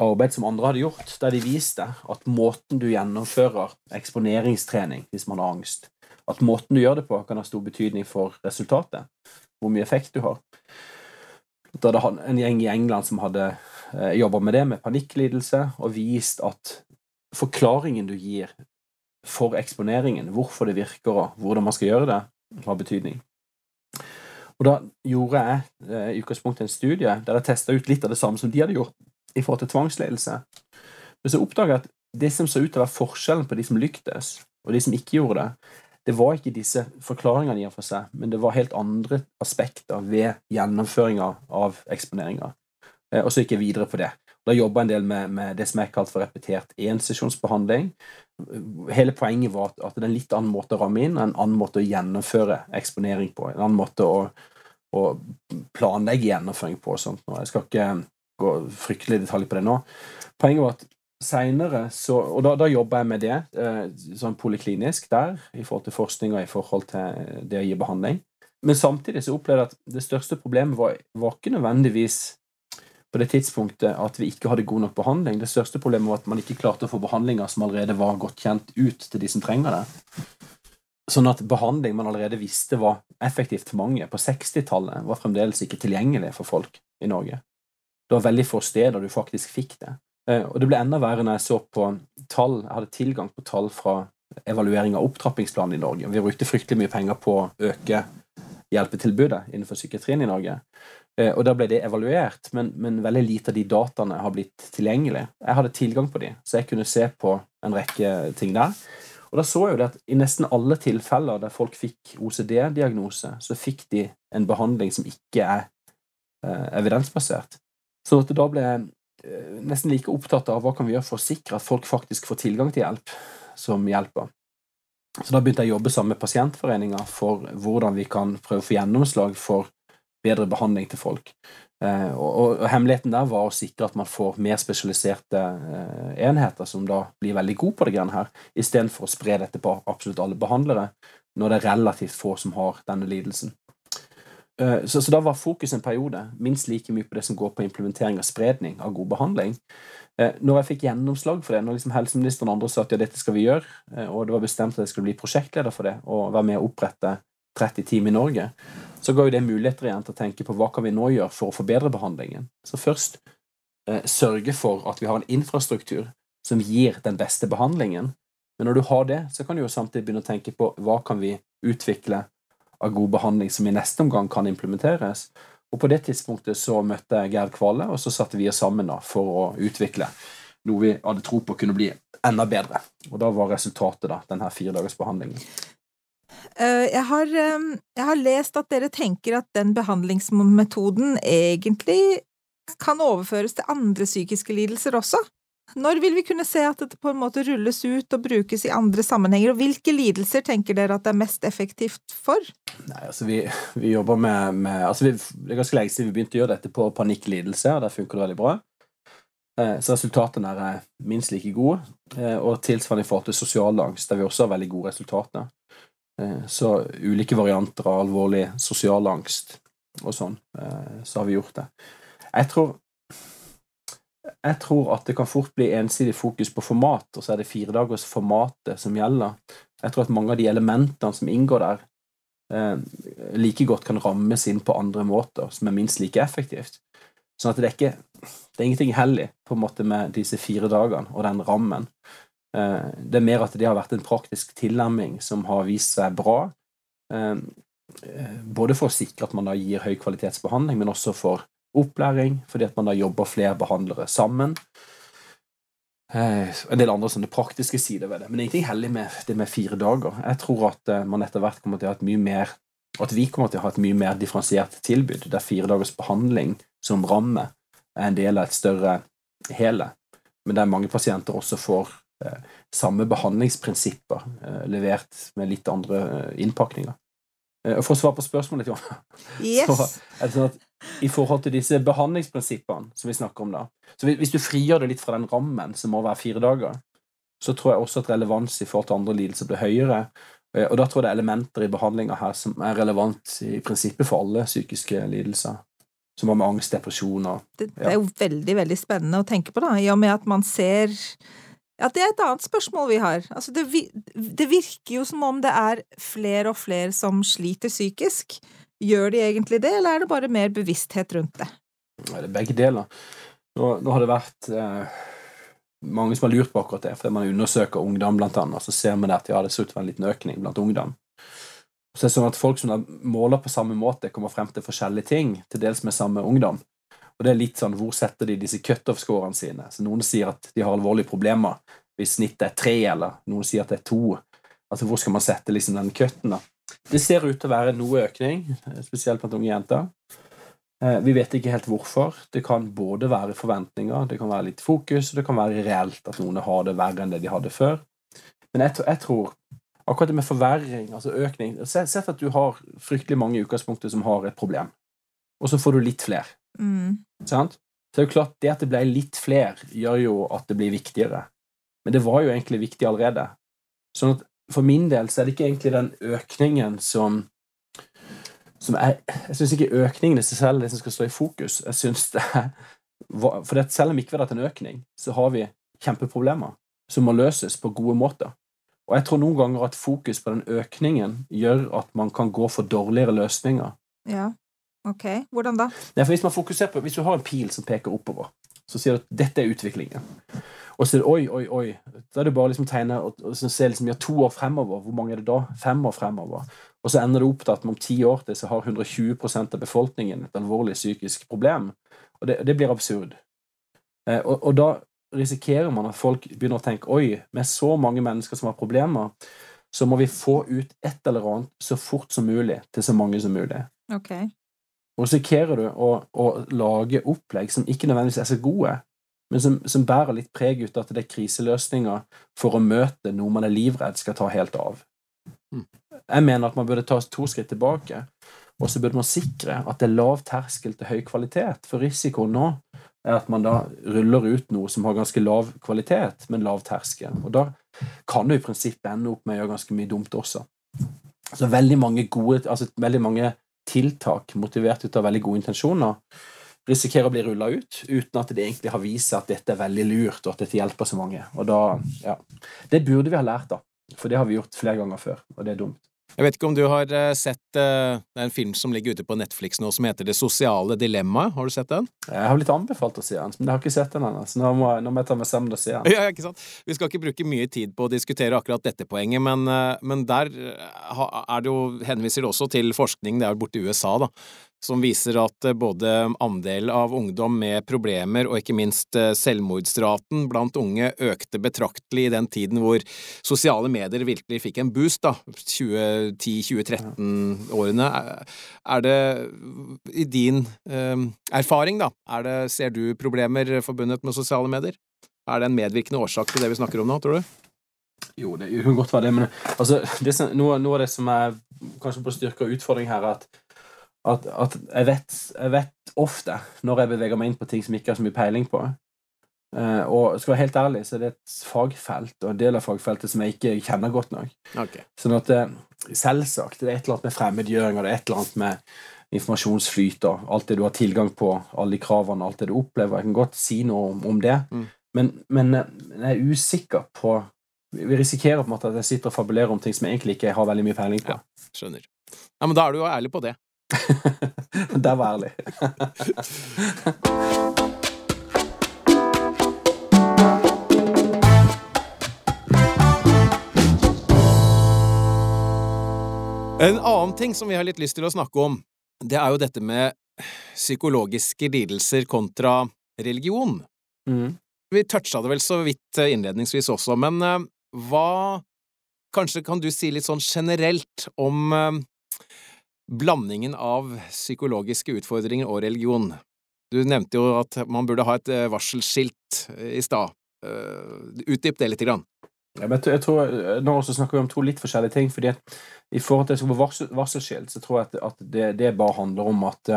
arbeid som andre hadde gjort, der de viste at måten du gjennomfører eksponeringstrening hvis man har angst, at måten du gjør det på, kan ha stor betydning for resultatet, hvor mye effekt du har. Da det en gjeng i England som hadde eh, jobba med det, med panikklidelse, og vist at forklaringen du gir for eksponeringen, hvorfor det virker og hvordan man skal gjøre det, har betydning. Og da gjorde jeg eh, i utgangspunktet en studie der jeg testa ut litt av det samme som de hadde gjort i forhold til tvangsledelse. Men så oppdaga jeg at det som så ut til å være forskjellen på de som lyktes, og de som ikke gjorde det, det var ikke disse forklaringene i og for seg, men det var helt andre aspekter ved gjennomføringa av eksponeringa. Eh, og så gikk jeg videre på det. Da jobba en del med, med, det som er kalt for repetert ensesjonsbehandling. Hele poenget var at, det er en litt annen måte å ramme inn, en annen måte å gjennomføre eksponering på. En annen måte å, å planlegge gjennomføring på. sånt. Jeg skal ikke gå fryktelig i detalj på det nå. Poenget var at senere så Og da, da jobber jeg med det eh, sånn poliklinisk der, i forhold til forskning og i forhold til det å gi behandling. Men samtidig så opplevde jeg at det største problemet var, var ikke nødvendigvis på det tidspunktet at vi ikke hadde god nok behandling. Det største problemet var at man ikke klarte å få behandlinger som allerede var godt kjent, ut til de som trenger det. Sånn at behandling man allerede visste var effektivt for mange på 60-tallet, var fremdeles ikke tilgjengelig for folk i Norge. Det var veldig få steder du faktisk fikk det. Eh, og det ble enda verre når jeg så på tall, jeg hadde tilgang på tall fra evaluering av opptrappingsplanen i Norge. Vi brukte fryktelig mye penger på å øke hjelpetilbudet innenfor psykiatrien i Norge. Eh, og da ble det evaluert, men, men, veldig lite av de dataene har blitt tilgjengelig. Jeg hadde tilgang på de, så jeg kunne se på en rekke ting der. Og da så jeg jo det at i nesten alle tilfeller der folk fikk OCD-diagnose, så fikk de en behandling som ikke er eh, evidensbasert. Så da ble jeg eh, nesten like opptatt av hva kan vi gjøre for å sikre at folk faktisk får tilgang til hjelp som hjelper. Så da begynte jeg å jobbe sammen med pasientforeninger for hvordan vi kan prøve å få gjennomslag for bedre behandling til folk. Eh, og, og, og, Hemmeligheten der var å sikre at man får mer spesialiserte eh, enheter som da blir veldig gode på det greiene her, istedenfor å spre dette på absolutt alle behandlere, når det er relativt få som har denne lidelsen. Eh, så, så, da var fokus en periode minst like mye på det som går på implementering og spredning av god behandling. Eh, når jeg fikk gjennomslag for det, når liksom helseministeren og andre sa at ja, dette skal vi gjøre, eh, og det var bestemt at jeg skulle bli prosjektleder for det og være med å opprette 30 team i Norge, så ga jo det muligheter igjen til å tenke på hva kan vi nå gjøre for å forbedre behandlingen. Så først eh, sørge for at vi har en infrastruktur som gir den beste behandlingen. Men når du har det, så kan du jo samtidig begynne å tenke på hva kan vi utvikle av god behandling som i neste omgang kan implementeres. Og På det tidspunktet så møtte jeg Gerd Kvale, og så satte vi oss sammen da, for å utvikle noe vi hadde tro på kunne bli enda bedre. Og Da var resultatet da, denne firedagersbehandlingen. Eh, jeg har, eh, jeg har lest at dere tenker at den behandlingsmetoden egentlig kan overføres til andre psykiske lidelser også? Når vil vi kunne se at det på en måte rulles ut og brukes i andre sammenhenger, og hvilke lidelser tenker dere at det er mest effektivt for? Nei, altså vi, vi jobber med, med altså vi, Det er ganske lenge siden vi begynte å gjøre dette på panikklidelse, og der funker det veldig bra. Eh, så resultatene er minst like gode, eh, og tilsvarende i forhold til sosial angst, der vi også har veldig gode resultater. Eh, så ulike varianter av alvorlig sosial angst og sånn, så har vi gjort det. Jeg tror jeg tror at det kan fort bli ensidig fokus på format, og så er det firedagersformatet som gjelder. Jeg tror at mange av de elementene som inngår der, eh, like godt kan rammes inn på andre måter, som er minst like effektivt. Sånn at det er ikke det er ingenting hellig på en måte med disse fire dagene og den rammen. Eh, det er mer at det har vært en praktisk tilnærming som har vist seg bra. Eh, eh både for å sikre at man da gir høy kvalitetsbehandling, men også for opplæring, fordi at man da jobber flere behandlere sammen. En del andre sånne praktiske sider ved det. Men det er ingenting hellig med det med fire dager. Jeg tror at man etter hvert kommer til å ha et mye mer at vi kommer til å ha et mye mer differensiert tilbud, der fire dagers behandling som ramme er en del av et større hele, men der mange pasienter også får samme behandlingsprinsipper eh, levert med litt andre eh, innpakninger. Eh, og For å svare på spørsmålet, Johanna, yes. så er det sånn at i forhold til disse behandlingsprinsippene som vi snakker om da. Så Hvis du frigjør det litt fra den rammen som må være fire dager, så tror jeg også at relevans i forhold til andre lidelser blir høyere. Eh, og da tror jeg det er elementer i behandlinga her som er relevant i prinsippet for alle psykiske lidelser. Som har med angst, depresjon og ja. det, det, er jo veldig, veldig spennende å tenke på, da, i og med at man ser ja, det er et annet spørsmål vi har. Altså, det, det virker jo som om det er flere og flere som sliter psykisk. Gjør de egentlig det, eller er det bare mer bevissthet rundt det? Det er begge deler. Nå, nå har det vært eh, mange som har lurt på akkurat det, fordi man undersøker ungdom, blant annet, så ser man at ja, det ser ut til en liten økning blant ungdom. Så det er sånn at Folk som måler på samme måte, kommer frem til forskjellige ting, til dels med samme ungdom. Og det er litt sånn, Hvor setter de disse cutoff-scorene sine? Så Noen sier at de har alvorlige problemer hvis snittet er tre, eller noen sier at det er to. Altså, Hvor skal man sette liksom den cutten? da? Det ser ut til å være noe økning, spesielt blant unge jenter. Eh, vi vet ikke helt hvorfor. Det kan både være forventninger, det kan være litt fokus, og det kan være reelt at noen har det verre enn det de hadde før. Men jeg, jeg tror akkurat det med forverring, altså økning Sett at du har fryktelig mange i utgangspunktet som har et problem, og så får du litt flere. Mm. Sant? Så det er jo klart, det at det ble litt flere, gjør jo at det blir viktigere. Men det var jo egentlig viktig allerede. Sånn at for min del så er det ikke egentlig den økningen som, som er, Jeg syns ikke økningen i seg selv det som skal stå i fokus. Jeg synes det er, For det, selv om ikke vi hadde hatt en økning, så har vi kjempeproblemer som må løses på gode måter. Og jeg tror noen ganger at fokus på den økningen gjør at man kan gå for dårligere løsninger. Ja, ok. Hvordan da? Nei, hvis, på, hvis du har en pil som peker oppover, så sier du at dette er utviklingen. Og så er det oi, oi, oi. Da er det bare liksom tegne og, og se liksom, ja, to år fremover. Hvor mange er det da? Fem år fremover. Og så ender det opp til at om ti år til så har 120% av befolkningen et alvorlig psykisk problem. Og det, det blir absurd. Eh, og, og, da risikerer man at folk begynner å tenke oi, med så mange mennesker som har problemer, så må vi få ut et eller annet så fort som mulig til så mange som mulig. Okay. Og risikerer du å, å lage opplegg som ikke nødvendigvis er så gode, men som, som, bærer litt preg ut at det er kriseløsninger for å møte noe man er livredd skal ta helt av. Mm. Jeg mener at man burde ta to skritt tilbake, og så burde man sikre at det er lav terskel til høy kvalitet. For risikoen nå er at man da ruller ut noe som har ganske lav kvalitet, men lav terskel. Og da kan du i prinsippet ende opp med å gjøre ganske mye dumt også. Så veldig mange gode, altså veldig mange tiltak motivert ut av veldig gode intensjoner risikerer å bli rulla ut uten at det egentlig har vist seg at dette er veldig lurt, og at dette hjelper så mange. Og da, ja. Det burde vi ha lært, da. For det har vi gjort flere ganger før, og det er dumt. Jeg vet ikke om du har eh, sett uh, Det er en film som ligger ute på Netflix nå som heter Det sosiale dilemmaet. Har du sett den? Jeg har blitt anbefalt å se den, men jeg har ikke sett den ennå. Så nå må, nå må, jeg ta meg sammen og se den. Ja, ikke sant? Vi skal ikke bruke mye tid på å diskutere akkurat dette poenget, men, uh, men der er det jo, henviser det også til forskning, det er borte i USA, da, som viser at eh, både andel av ungdom med problemer og ikke minst eh, selvmordsraten blant unge økte betraktelig i den tiden hvor sosiale medier virkelig fikk en boost, da, 2010-2013-årene. Er det i din eh, erfaring, da, det, ser du problemer forbundet med sosiale medier? Er det en medvirkende årsak til det vi snakker om nå, tror du? Jo, det kan godt være det, men altså, det som, noe, noe, av det som er kanskje på styrke og utfordring her, er at at, at jeg, vet, jeg, vet, ofte når jeg beveger meg inn på ting som jeg ikke har så mye peiling på. Uh, og skal være helt ærlig, så er det et fagfelt og en del av fagfeltet som jeg ikke kjenner godt nok. Okay. Sånn at uh, selvsagt, det er et eller annet med fremmedgjøring og det er et eller annet med informasjonsflyt og alt det du har tilgang på, alle de kravene, alt det du opplever. Jeg kan godt si noe om, om det, mm. men, men, uh, jeg er usikker på Vi risikerer på en måte at jeg sitter og fabulerer om ting som jeg egentlig ikke har veldig mye peiling på. Ja, skjønner. Ja, Men da er du jo ærlig på det. Der var ærlig. En annen ting som vi har litt lyst til å snakke om, det er jo dette med psykologiske lidelser kontra religion. Mm. Vi toucha det vel så vidt innledningsvis også, men uh, hva Kanskje kan du si litt sånn generelt om uh, blandingen av psykologiske utfordringer og religion. Du nevnte jo at man burde ha et eh, varselskilt eh, i stad. Eh, utdyp det lite grann. Ja, jeg tror, Nå også snakker vi om to litt forskjellige ting. fordi at I forhold til varsel, varselskilt så tror jeg at, at det, det, bare handler om at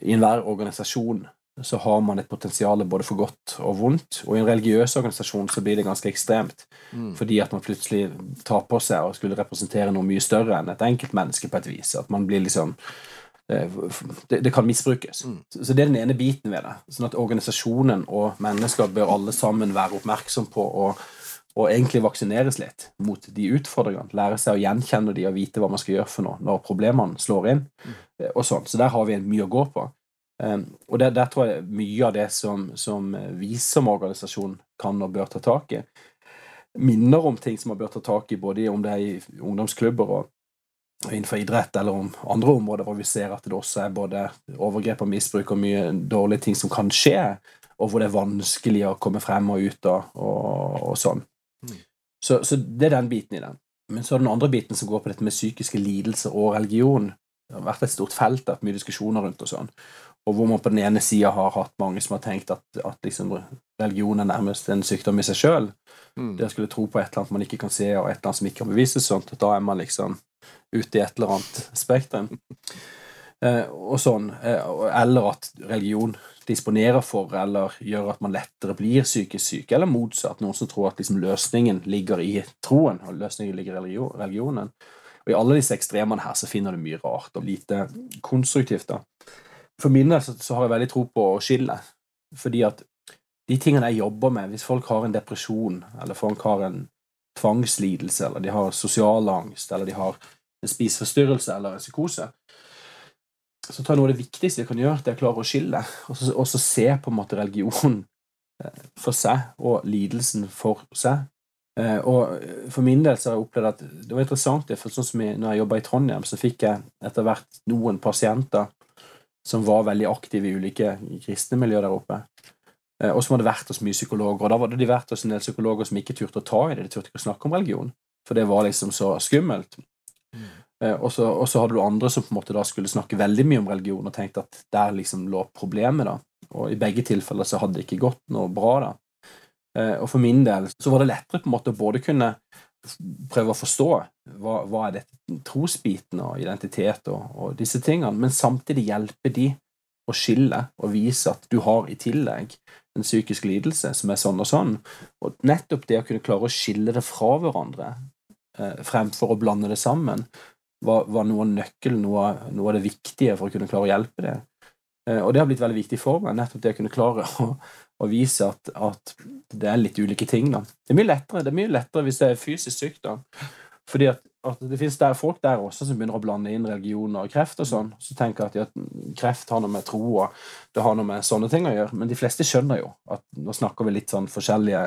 i enhver organisasjon så har man et potensial både for godt og vondt. Og i en religiøs organisasjon så blir det ganske ekstremt. Mm. Fordi at man plutselig tar på seg og skulle representere noe mye større enn et enkeltmenneske på et vis. At man blir liksom eh, det, det kan misbrukes. Mm. Så det er den ene biten ved det. Sånn at organisasjonen og mennesker bør alle sammen være oppmerksom på å og egentlig vaksineres litt mot de utfordringene. Lære seg å gjenkjenne de og vite hva man skal gjøre for noe når problemene slår inn. Mm. Eh, og sånn. Så der har vi mye å gå på. Um, og der, der, tror jeg mye av det som, som vi som organisasjon kan og bør ta tak i, minner om ting som man bør ta tak i, både om det er i ungdomsklubber og innenfor idrett, eller om andre områder hvor vi ser at det også er både overgrep og misbruk og mye dårlige ting som kan skje, og hvor det er vanskelig å komme frem og ut og, og, og sånn. Mm. Så, så, det er den biten i den. Men så er den andre biten som går på dette med psykiske lidelser og religion. Det har vært et stort felt der, mye diskusjoner rundt og sånn og hvor man på den ene sida har hatt mange som har tenkt at, at liksom, religion er nærmest en sykdom i seg sjøl. Mm. Det å skulle tro på et eller annet man ikke kan se, og et eller annet som ikke kan bevises sånt, da er man liksom ute i et eller annet spektrum. Eh, og sånn. Eh, eller at religion disponerer for eller gjør at man lettere blir psykisk syk, eller motsatt. Noen som tror at liksom, løsningen ligger i troen, og løsningen ligger i religionen. Og I alle disse ekstremene her så finner du mye rart og lite konstruktivt. da for min del så, så, har jeg veldig tro på å skille. Fordi at de tingene jeg jobber med, hvis folk har en depresjon, eller folk har en tvangslidelse, eller de har sosial angst, eller de har en spiseforstyrrelse eller en psykose, så tror jeg noe av det viktigste jeg kan gjøre, det er å klare å skille, og så, og så se på en måte religion eh, for seg, og lidelsen for seg. Eh, og For min del så har jeg opplevd at det var interessant, for sånn som jeg, når jeg jobba i Trondheim, så fikk jeg etter hvert noen pasienter som var veldig aktive i ulike kristne miljøer der oppe. Eh, og som hadde vært hos mye psykologer. Og da hadde de vært hos en del psykologer som ikke turte å ta i det. De turte ikke å snakke om religion, for det var liksom så skummelt. Mm. Eh, og, så, hadde du andre som på en måte da skulle snakke veldig mye om religion, og tenkte at der liksom lå problemet. da. Og i begge tilfeller så hadde det ikke gått noe bra. da. Eh, og for min del så var det lettere på en måte å både kunne prøve å forstå hva, hva er dette trosbiten og identitet og, og, disse tingene, men samtidig hjelpe de å skille og vise at du har i tillegg en psykisk lidelse som er sånn og sånn. Og nettopp det å kunne klare å skille det fra hverandre eh, fremfor å blande det sammen, var, var noe av nøkkelen, noe, noe, av det viktige for å kunne klare å hjelpe det. Eh, og det har blitt veldig viktig for meg, nettopp det å kunne klare å, å vise at, at, det er litt ulike ting. da. Det er mye lettere, det er mye lettere hvis det er fysisk sykt. da. Fordi at, at det finnes der, folk der også som begynner å blande inn religioner og kreft og sånn. Så tenker at ja, kreft har noe med tro og det har noe med sånne ting å gjøre. Men de fleste skjønner jo at nå snakker vi litt sånn forskjellige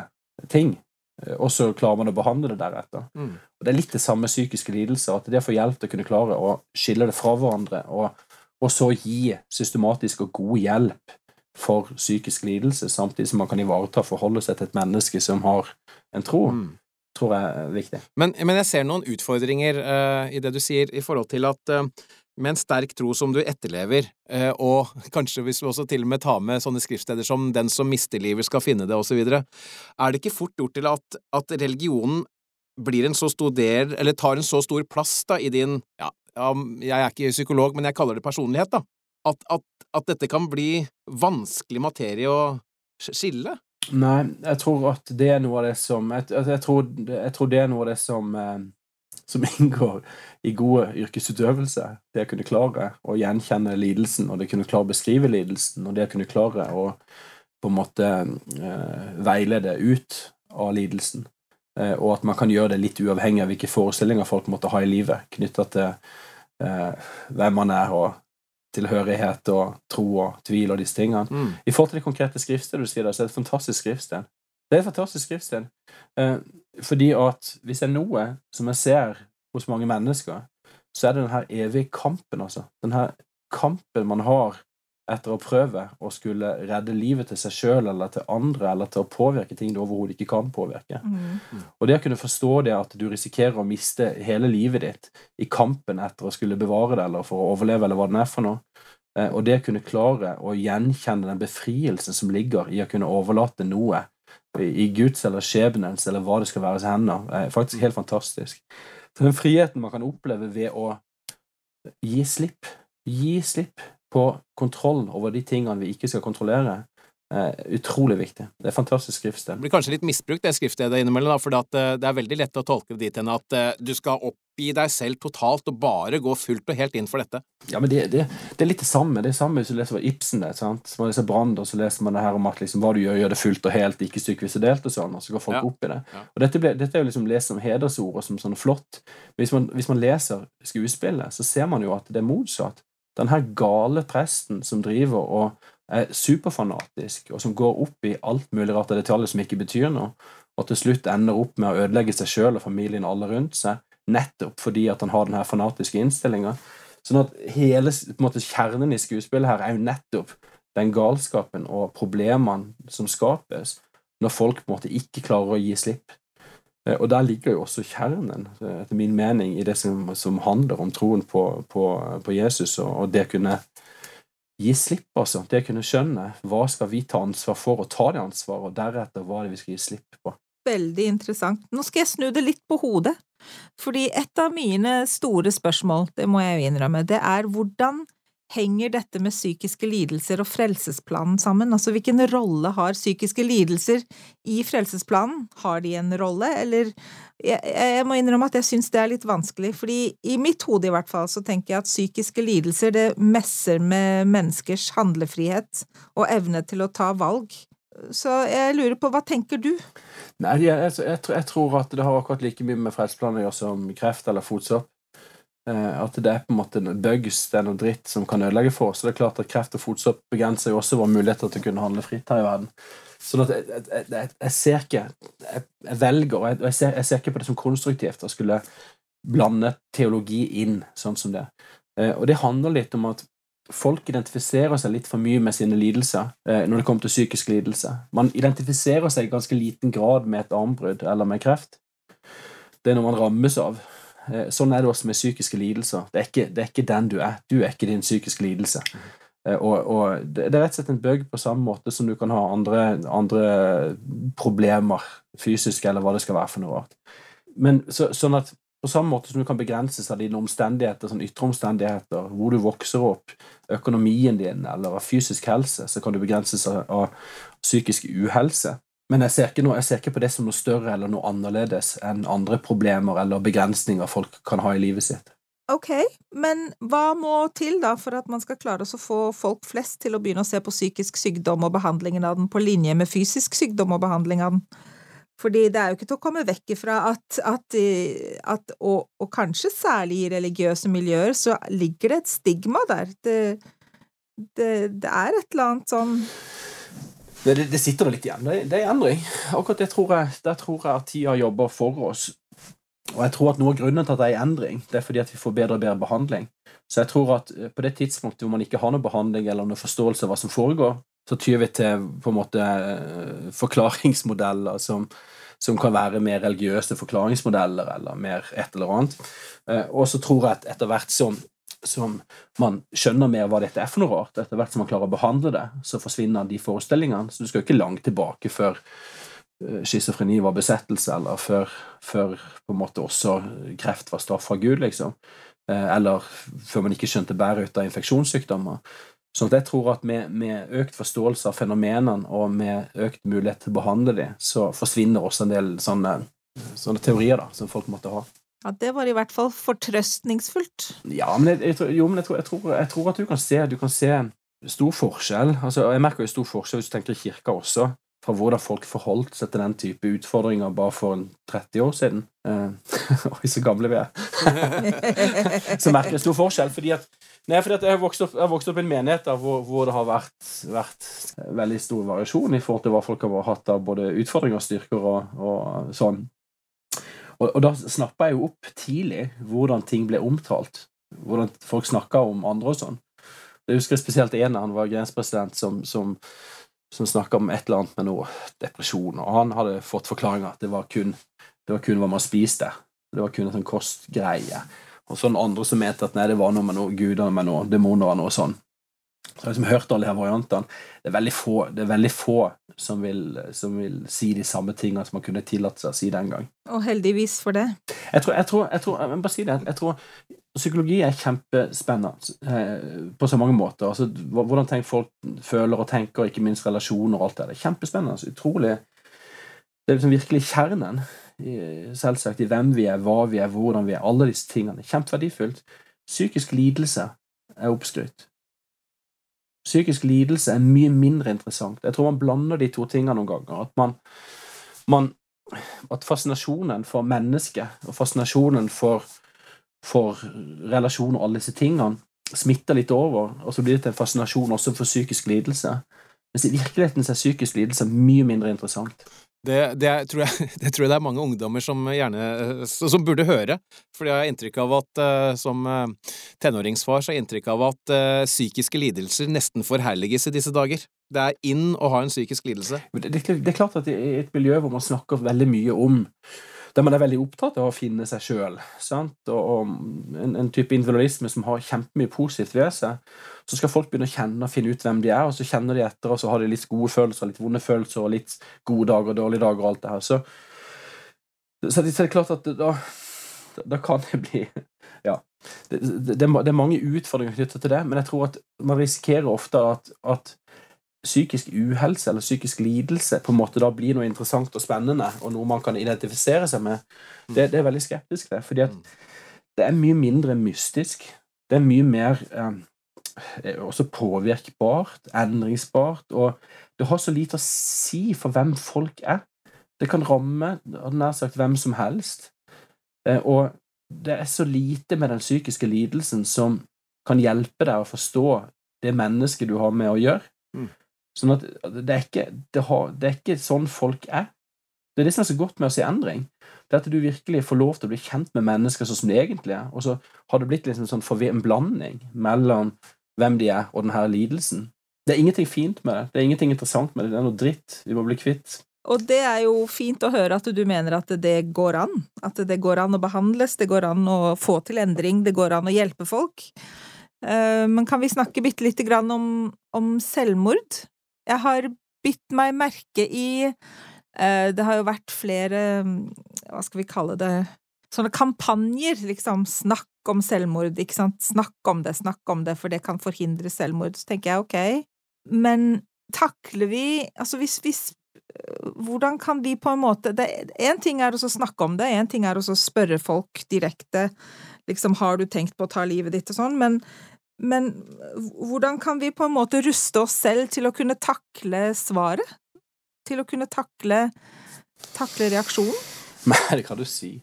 ting. Eh, og så klarer man å behandle det deretter. Mm. Og Det er litt det samme psykiske lidelser. At det å få hjelp til å kunne klare å skille det fra hverandre, og, og så gi systematisk og god hjelp for psykisk lidelse, samtidig som man kan ivareta og forholde seg til et menneske som har en tro. Mm tror jeg er viktig. Men, men jeg ser noen utfordringer uh, i det du sier, i forhold til at uh, med en sterk tro som du etterlever, uh, og kanskje hvis du også til og med tar med sånne skriftsteder som 'Den som mister livet skal finne det', osv., er det ikke fort gjort til at, at, religionen blir en så stor del, eller tar en så stor plass da i din ja, jeg er ikke psykolog, men jeg kaller det personlighet, da. At, at, at dette kan bli vanskelig materie å skille? Nei, jeg tror at det er noe av det som Jeg, jeg, tror, jeg tror, det er noe av det som eh, som inngår i gode yrkesutøvelse. Det å kunne klare å gjenkjenne lidelsen, og det å kunne klare å beskrive lidelsen, og det å kunne klare å på en måte eh, veilede ut av lidelsen. Eh, og at man kan gjøre det litt uavhengig av hvilke forestillinger folk måtte ha i livet, knytta til eh, hvem man er, og tilhørighet og tro og tvil og disse tingene. Mm. I forhold til det konkrete skriftstedet du sier, så er det et fantastisk skriftsted. Det er et fantastisk skriftsted. Eh, fordi at hvis det er noe som jeg ser hos mange mennesker, så er det den her evige kampen, altså. Den her kampen man har etter å prøve å skulle redde livet til seg sjøl eller til andre, eller til å påvirke ting du overhodet ikke kan påvirke. Mm. Og det å kunne forstå det at du risikerer å miste hele livet ditt i kampen etter å skulle bevare det, eller for å overleve, eller hva det er for noe, eh, og det å kunne klare å gjenkjenne den befrielsen som ligger i å kunne overlate noe i Guds eller skjebnens, eller hva det skal være hender, er faktisk helt fantastisk. Så den friheten man kan oppleve ved å gi slipp, gi slipp på kontroll over de tingene vi ikke skal kontrollere, er utrolig viktig. Det er fantastisk skriftsted. Det blir kanskje litt misbrukt, det skriftstedet innimellom, for eh, det er veldig lett å tolke det dit hen at eh, du skal oppgi deg selv totalt og bare gå fullt og helt inn for dette. Ja, men det, det, det er litt det samme. Det er samme hvis du leser Ibsen, det, sant? Så man leser Brand, og så leser man det her om at liksom, hva du gjør, gjør det fullt og helt, ikke stykkevis og delt og sånn, og så går folk ja. opp i det. Ja. Og dette, ble, dette, er jo liksom lest som hedersord og som sånn flott. Hvis man, hvis man leser skuespillet, så ser man jo at det er motsatt den her gale presten som driver og er superfanatisk, og som går opp i alt mulig rart av detaljer som ikke betyr noe, og til slutt ender opp med å ødelegge seg sjøl og familien alle rundt seg, nettopp fordi at han har den her fanatiske innstillinga. Sånn at hele måte, kjernen i skuespillet her er jo nettopp den galskapen og problemene som skapes når folk på en måte ikke klarer å gi slipp. Eh, og der ligger jo også kjernen, eh, etter min mening, i det som, som handler om troen på, på, på Jesus, og, og, det kunne gi slipp, altså. Det kunne skjønne hva skal vi ta ansvar for, og ta det ansvaret, og deretter hva er det vi skal gi slipp på. Veldig interessant. Nå skal jeg snu det litt på hodet, fordi et av mine store spørsmål, det må jeg jo innrømme, det er hvordan henger dette med psykiske lidelser og frelsesplanen sammen? Altså hvilken rolle har psykiske lidelser i frelsesplanen? Har de en rolle, eller Jeg, jeg må innrømme at jeg syns det er litt vanskelig, fordi i mitt hode i hvert fall så tenker jeg at psykiske lidelser det messer med menneskers handlefrihet og evne til å ta valg. Så jeg lurer på, hva tenker du? Nei, jeg, jeg, jeg, tror at det har akkurat like mye med frelsesplanen å gjøre som kreft eller fotsopp. Eh, at det er på en måte bugs, det er noe dritt som kan ødelegge for oss. Så det er klart at kreft og fotsopp begrenser jo også våre muligheter til å kunne handle fritt her i verden. Sånn at jeg, jeg, jeg, jeg ser ikke Jeg, velger, og jeg, ser, jeg ser ikke på det som konstruktivt å skulle blande teologi inn sånn som det. Eh, og det handler litt om at folk identifiserer seg litt for mye med sine lidelser eh, når det kommer til psykisk lidelse. Man identifiserer seg i ganske liten grad med et armbrudd eller med kreft. Det er noe man rammes av. Eh, sånn er det også med psykiske lidelser. Det er, ikke, det er ikke den du er. Du er ikke din psykiske lidelse. Eh, og, og, det er rett og slett en bøgg på samme måte som du kan ha andre, andre problemer, fysiske eller hva det skal være for noe rart. Men så, sånn at på samme måte som du kan begrenses av dine omstendigheter, sånn ytre omstendigheter, hvor du vokser opp, økonomien din eller av fysisk helse, så kan du begrenses av, av psykisk uhelse. Men jeg ser, noe, jeg ser, ikke på det som noe større eller noe annerledes enn andre problemer eller begrensninger folk kan ha i livet sitt. Ok, men hva må til da for at man skal klare å få folk flest til å begynne å se på psykisk sykdom og behandlingen av den på linje med fysisk sykdom og behandling av den? Fordi det er jo ikke til å komme vekk ifra at, at, at og, og, kanskje særlig i religiøse miljøer, så ligger det et stigma der. Det, det, det er et eller annet sånn det, det, sitter litt igjen. Det, det er endring. Akkurat det tror jeg, der tror jeg at tida jobber for oss. Og jeg tror at Noe av grunnen til at det er endring, det er fordi at vi får bedre og bedre behandling. Så jeg tror at eh, på det tidspunktet hvor man ikke har noe behandling eller noe forståelse av hva som foregår, så tyr vi til på en måte eh, forklaringsmodeller som, som kan være mer religiøse forklaringsmodeller eller mer et eller annet. Eh, og så tror jeg at etter hvert som, som man skjønner mer hva dette er for noe rart, etter hvert som man klarer å behandle det, så forsvinner de forestillingene. Så du skal ikke langt tilbake før Eh, schizofreni var besettelse, eller før, før, på en måte også kreft var straff fra Gud, liksom. Eh, eller før man ikke skjønte bæret ut av infeksjonssykdommer. Så jeg tror at med, med, økt forståelse av fenomenene og med økt mulighet til å behandle dem, så forsvinner også en del sånne, sånne teorier da, som folk måtte ha. Ja, Det var i hvert fall fortrøstningsfullt. Ja, men jeg, jeg, jo, men jeg tror, jeg, tror, jeg tror, at du kan se, du kan se stor forskjell. Altså, jeg merker jo stor forskjell hvis du tenker i kirka også fra hvordan folk forholdt seg til den type utfordringer bare for 30 år siden. Eh, oi, så gamle vi er. så merker jeg stor forskjell. fordi at, nei, fordi at jeg, har vokst opp, opp i en menighet hvor, hvor, det har vært, vært, veldig stor variasjon i forhold til hva folk har hatt av både utfordringer styrker og, og sånn. Og, og da snappa jeg jo opp tidlig hvordan ting ble omtalt. Hvordan folk snakka om andre og sånn. Jeg husker spesielt en han var grenspresident som, som som snakka om et eller annet med noe depresjon, og han hadde fått forklaringa at det var, kun, det var kun hva man spiste. Det var kun en sånn kostgreie. Og så den andre som mente at nei, det var noe med noe guder med noe demoner og noe sånn. Så jeg har liksom hørt alle de her variantene. Det er veldig få, er veldig få som, vil, som, vil, si de samme tingene som man kunne tillatt seg å si den gang. Og heldigvis for det. Jeg tror, jeg tror, jeg tror, jeg bare si det, jeg tror Psykologi er kjempespennende eh, på så mange måter. Altså, hvordan tenk folk føler og tenker, ikke minst relasjoner og alt det. der. er kjempespennende. Utrolig Det er liksom virkelig kjernen selvsagt i hvem vi er, hva vi er, hvordan vi er. Alle disse tingene. Kjempeverdifullt. Psykisk lidelse er oppskrytt. Psykisk lidelse er mye mindre interessant. Jeg tror man blander de to tingene noen ganger. At man, man At fascinasjonen for mennesket og fascinasjonen for for relasjon og alle disse tingene smitter litt over, og så blir det til en fascinasjon også for psykisk lidelse. Mens i virkeligheten er psykisk lidelse mye mindre interessant. Det, det, tror jeg, det, tror jeg, det er mange ungdommer som gjerne som burde høre. For jeg har inntrykk av at uh, som uh, tenåringsfar så har jeg inntrykk av at psykiske lidelser nesten forherliges i disse dager. Det er inn å ha en psykisk lidelse. Det, det, er klart at i et miljø hvor man snakker veldig mye om der man er veldig opptatt av å finne seg sjøl. Og, og en, en, type individualisme som har kjempemye positivt ved seg. Så skal folk begynne å kjenne og finne ut hvem de er, og så kjenner de etter, og så har de litt gode følelser, litt vonde følelser, og litt gode dager og dårlige dager og alt det her. Så, så det er klart at da, da kan det bli Ja. Det, det, det, er mange utfordringer knyttet til det, men jeg tror at man risikerer ofte at, at psykisk uhelse eller psykisk lidelse på en måte da blir noe interessant og spennende, og noe man kan identifisere seg med, det, det er veldig skeptisk til. Fordi at det er mye mindre mystisk. Det er mye mer eh, også påvirkbart, endringsbart, og det har så lite å si for hvem folk er. Det kan ramme nær sagt hvem som helst. Eh, og det er så lite med den psykiske lidelsen som kan hjelpe deg å forstå det mennesket du har med å gjøre. Mm. Sånn at det er, ikke, det, har, det er ikke sånn folk er. Det er det som er så godt med å se endring. Det er at du virkelig får lov til å bli kjent med mennesker sånn som de egentlig er. Og så har det blitt liksom sånn en blanding mellom hvem de er, og denne lidelsen. Det er ingenting fint med det. Det er ingenting interessant med det. Det er noe dritt vi må bli kvitt. Og det er jo fint å høre at du mener at det går an. At det går an å behandles, det går an å få til endring, det går an å hjelpe folk. Eh, men kan vi snakke bitte lite grann om, om selvmord? Jeg har bitt meg merke i eh, Det har jo vært flere, hva skal vi kalle det, sånne kampanjer, liksom. Snakk om selvmord, ikke sant. Snakk om det, snakk om det, for det kan forhindre selvmord. Så tenker jeg ok, men takler vi Altså hvis, hvis hvordan kan vi på en måte Én ting er å snakke om det, én ting er å spørre folk direkte liksom har du tenkt på å ta livet ditt og sånn, men, men hvordan kan vi på en måte ruste oss selv til å kunne takle svaret? Til å kunne takle, takle reaksjonen? Det kan du si.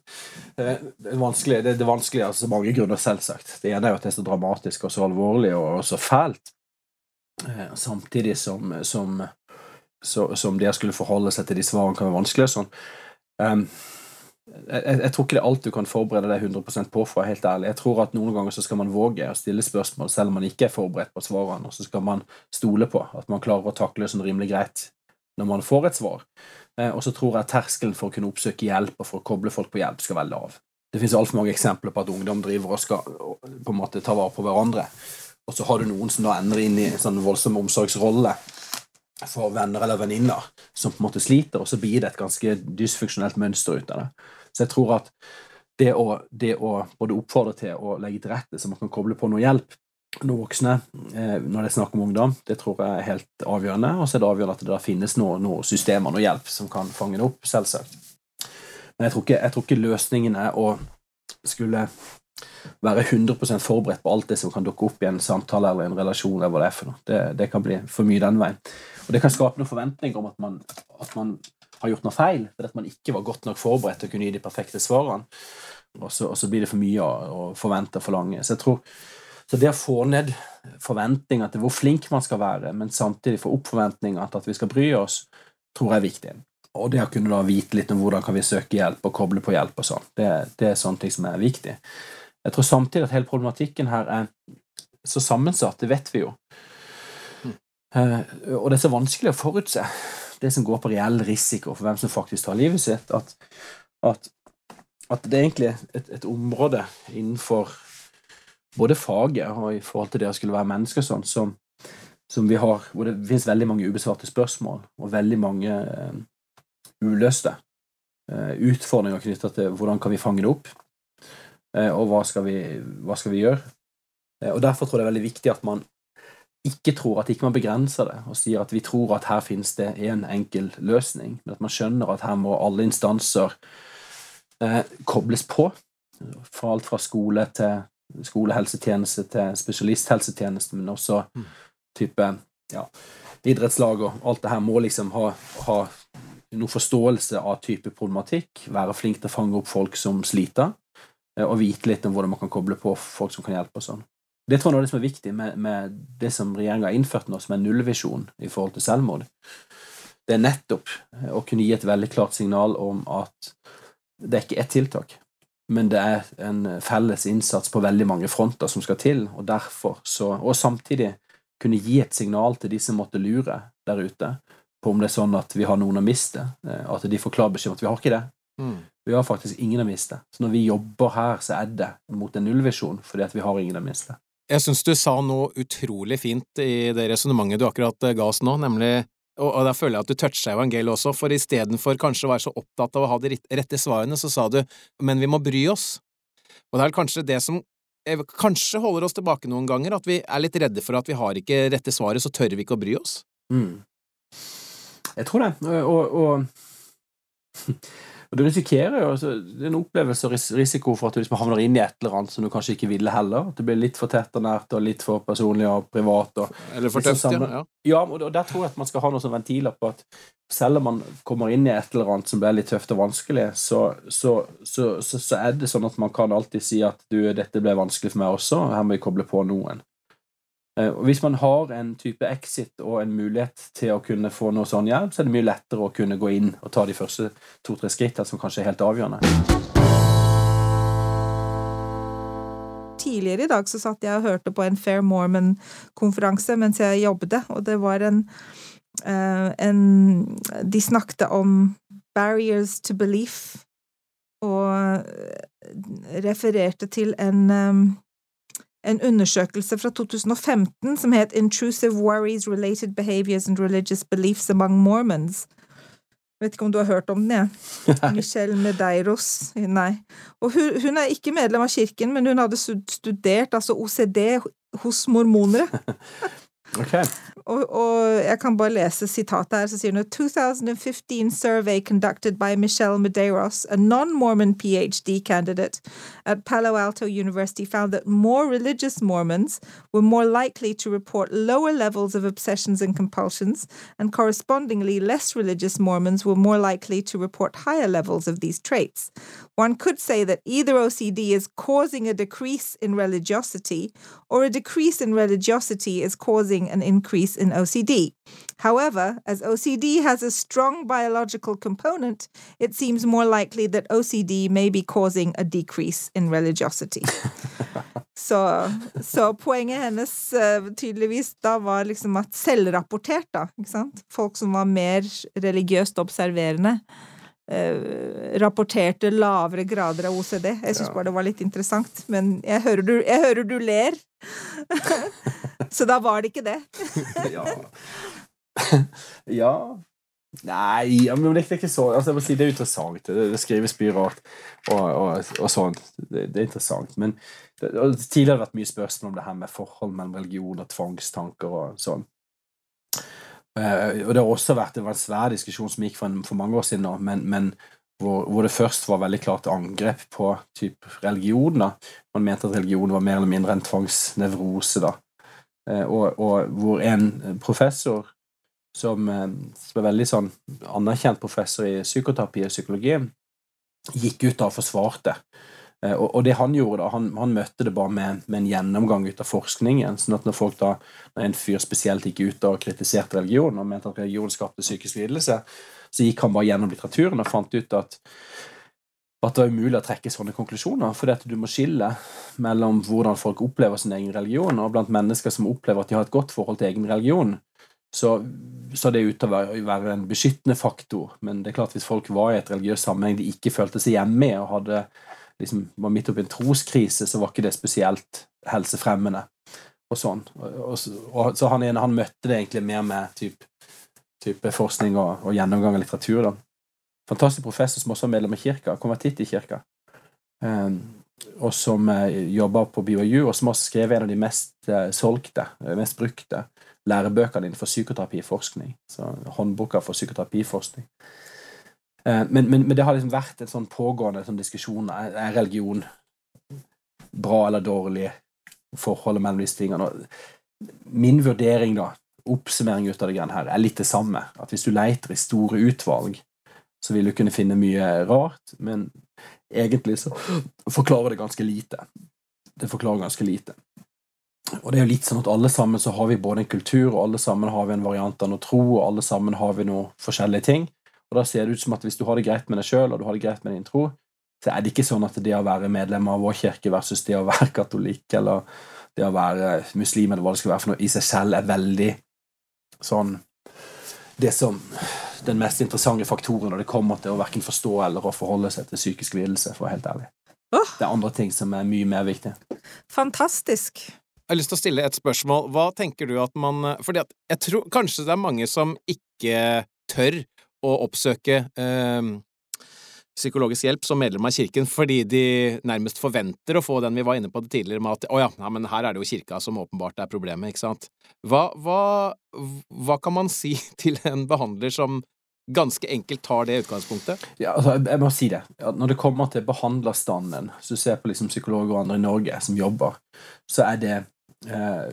Det er vanskelig, det, er vanskelig av så mange grunner, selvsagt. Det ene er jo at det er så dramatisk og så alvorlig og så fælt. Eh, samtidig som, som, så, som det å skulle forholde seg til de svarene kan være vanskelig. Sånn. Um, jeg, jeg, tror ikke det er alt du kan forberede deg 100 på, for å være helt ærlig. Jeg tror at noen ganger så skal man våge å stille spørsmål selv om man ikke er forberedt på svarene, og så skal man stole på at man klarer å takle det sånn rimelig greit når man får et svar. Eh, og så tror jeg terskelen for å kunne oppsøke hjelp og for å koble folk på hjelp skal være lav. Det finnes altfor mange eksempler på at ungdom driver og skal på en måte ta vare på hverandre. Og så har du noen som da ender inn i en sånn voldsom omsorgsrolle for venner eller venninner som på en måte sliter, og så blir det et ganske dysfunksjonelt mønster ut av det. Så jeg tror at det å, det å både oppfordre til å legge til rette så man kan koble på noe hjelp, noen voksne eh, når det er snakk om ungdom, det tror jeg er helt avgjørende. Og så er det avgjørende at det der finnes noen noe systemer, noe hjelp, som kan fange det opp, selvsagt. Men jeg tror ikke, jeg tror ikke løsningen er å skulle være 100% forberedt på alt det som kan dukke opp i en samtale eller en relasjon. eller hva Det er for noe. Det, det kan bli for mye den veien. Og det kan skape noen forventninger om at man, at man har gjort noe feil, fordi at man ikke var godt nok forberedt til å kunne gi de perfekte svarene. Og så, og så blir det for mye å, forvente og forlange. Så jeg tror så det å få ned forventninger til hvor flink man skal være, men samtidig få opp forventninger til at vi skal bry oss, tror jeg er viktig. Og det å kunne da vite litt om hvordan kan vi søke hjelp og koble på hjelp og sånn, det, det, er sånne ting som er viktig. Jeg tror samtidig at hele problematikken her er så sammensatt, det vet vi jo. Uh, og det er så vanskelig å forutse det som går på reell risiko for hvem som faktisk tar livet sitt, at, at, at det er egentlig et, et område innenfor både faget og i forhold til det å skulle være menneske sånn, som, som, vi har, hvor det finnes veldig mange ubesvarte spørsmål og veldig mange uh, uløste uh, utfordringer knytta til hvordan kan vi fange det opp, uh, og hva skal vi, hva skal vi gjøre. og Derfor tror jeg det er veldig viktig at man ikke tror at ikke man begrenser det, og sier at vi tror at her finnes det en enkel løsning, men at man skjønner at her må alle instanser kobles på. Fra alt fra skole til skolehelsetjeneste til spesialisthelsetjeneste, men også mm. type ja, idrettslag og alt det her må liksom ha, ha noe forståelse av type problematikk, være flink til å fange opp folk som sliter, eh, og vite litt om hvordan man kan koble på folk som kan hjelpe og sånn. Det tror jeg er det som er viktig med, med det som regjeringa har innført nå, som er nullvisjon i forhold til selvmord. Det er nettopp eh, å kunne gi et veldig klart signal om at det er ikke ett tiltak men det er en felles innsats på veldig mange fronter som skal til, og derfor så Og samtidig kunne gi et signal til de som måtte lure der ute, på om det er sånn at vi har noen å miste, eh, at de får klar beskjed om at vi har ikke det. Mm. Vi har faktisk ingen å miste. Så når vi jobber her, så er det mot en nullvisjon, fordi at vi har ingen å miste. Jeg syns du sa noe utrolig fint i det resonnementet du akkurat ga oss nå, nemlig og, og da føler jeg at du toucha evangeliet også, for istedenfor kanskje å være så opptatt av å ha de rette svarene, så sa du men vi må bry oss. Og det er kanskje det som eh, kanskje holder oss tilbake noen ganger, at vi er litt redde for at vi har ikke rette svaret, så tør vi ikke å bry oss. Mm. Jeg tror det, og, og Og du risikerer jo altså, Det er en opplevelse og risiko for at du liksom havner inn i et eller annet som du kanskje ikke ville heller. At det blir litt for tett og nært og litt for personlig og privat. Og, eller for tøft, ja. Ja, og der tror jeg at man skal ha noen sånne ventiler på at selv om man kommer inn i et eller annet som blir litt tøft og vanskelig, så, så, så, så er det sånn at man kan alltid si at du, dette ble vanskelig for meg også, her må vi koble på noen. Eh, og Hvis man har en type exit og en mulighet til å kunne få noe sånn hjelp, så er det mye lettere å kunne gå inn og ta de første to-tre skrittene, som kanskje er helt avgjørende. Tidligere i dag så satt jeg og hørte på en Fair Mormon-konferanse mens jeg jobbet, og det var en, uh, en De snakket om barriers to belief, og refererte til en um, en undersøkelse fra 2015 som het Intrusive Worries Related Behaviors and Religious Beliefs Among Mormons. Jeg vet ikke om du har hørt om den, jeg. Ja. Michelle Medeiros. Nei. Og hun, hun, er ikke medlem av kirken, men hun hadde studert altså OCD hos mormonere. Okay. Og, og, jeg kan bare lese sitatet her, så sier hun 2015 survey conducted by Michelle Medeiros, a non-Mormon PhD candidate at Palo Alto University, found that more religious Mormons were more likely to report lower levels of obsessions and compulsions, and correspondingly less religious Mormons were more likely to report higher levels of these traits. One could say that either OCD is causing a decrease in religiosity, or a decrease in religiosity is causing an increase in OCD. However, as OCD has a strong biological component, it seems more likely that OCD may be causing a decrease in religiosity. så, så, poenget hennes uh, tydeligvis da var liksom at selvrapportert, da, ikke sant, folk som var mer religiøst observerende, uh, rapporterte lavere grader av OCD. Jeg syns ja. bare det var litt interessant, men jeg hører du, jeg hører du ler. Så da var det ikke det. ja. ja. Nei, men det er ikke så altså, si, Det er interessant. Det, det skrives mye rart og, og, og sånn. Det, det, er interessant. Men det, tidligere har det vært mye spørsmål om det her med forhold mellom religion og tvangstanker og sånn. Uh, og det har også vært en svær diskusjon som gikk for, en, for mange år siden da, men, men hvor, hvor, det først var veldig klart angrep på typ religion. da. Man mente at religion var mer eller mindre en tvangsnevrose. da. Uh, og, og, hvor en professor som, uh, som er veldig sånn anerkjent professor i psykoterapi og psykologi, gikk ut og forsvarte Eh, og, og, det han gjorde, da, han, han møtte det bare med, med, en gjennomgang ut av forskningen. sånn at når folk da, når en fyr spesielt gikk ut og kritiserte religion og mente at religion skapte psykisk lidelse, så gikk han bare gjennom litteraturen og fant ut at, at det var umulig å trekke sånne konklusjoner. Fordi at du må skille mellom hvordan folk opplever sin egen religion, og blant mennesker som opplever at de har et godt forhold til egen religion, så, så det ut ute å være en beskyttende faktor. Men det er klart hvis folk var i et religiøst sammenheng de ikke følte seg hjemme i, og hadde liksom var midt oppi en troskrise, så var ikke det spesielt helsefremmende. Og sånn. Og, og, så han, han, møtte det egentlig mer med type, type forskning og, og, gjennomgang av litteratur. da. Fantastisk professor som også er medlem av kirka, konvertitt i kirka. Um, og som uh, jobber på BYU, og som også skrev en av de mest uh, solgte, uh, mest brukte lærebøkene innenfor psykoterapiforskning. Så håndboka for psykoterapiforskning. Eh, men, men, men, det har liksom vært en sånn pågående sånn diskusjon. Er, religion bra eller dårlig? Forholdet mellom disse tingene. Min vurdering, da, oppsummering ut av det her, er litt det samme. At hvis du leter i store utvalg, så vil du kunne finne mye rart, men egentlig så forklarer det ganske lite. Det forklarer ganske lite. Og det er jo litt sånn at alle sammen så har vi både en kultur, og alle sammen har vi en variant av noe tro, og alle sammen har vi noe forskjellige ting. Og da ser det ut som at hvis du har det greit med deg sjøl, og du har det greit med din tro, så er det ikke sånn at det å være medlem av vår kirke versus det å være katolikk eller det å være muslim eller hva det skal være for noe, i seg selv er veldig sånn Det som den mest interessante faktoren når det kommer til å verken forstå eller å forholde seg til psykisk lidelse, for å være helt ærlig. Oh. Det er andre ting som er mye mer viktig. Fantastisk. Jeg har lyst til å stille et spørsmål. Hva tenker du at man Fordi at jeg tror kanskje det er mange som ikke tør å oppsøke eh, psykologisk hjelp som medlem av kirken fordi de nærmest forventer å få den vi var inne på det tidligere med at å ja, nei, men her er det jo kirka som åpenbart er problemet, ikke sant. Hva, hva, hva kan man si til en behandler som ganske enkelt tar det utgangspunktet? Ja, altså, jeg må si det. Når det kommer til behandlerstanden, så ser jeg på liksom psykologer og andre i Norge som jobber, så er det eh,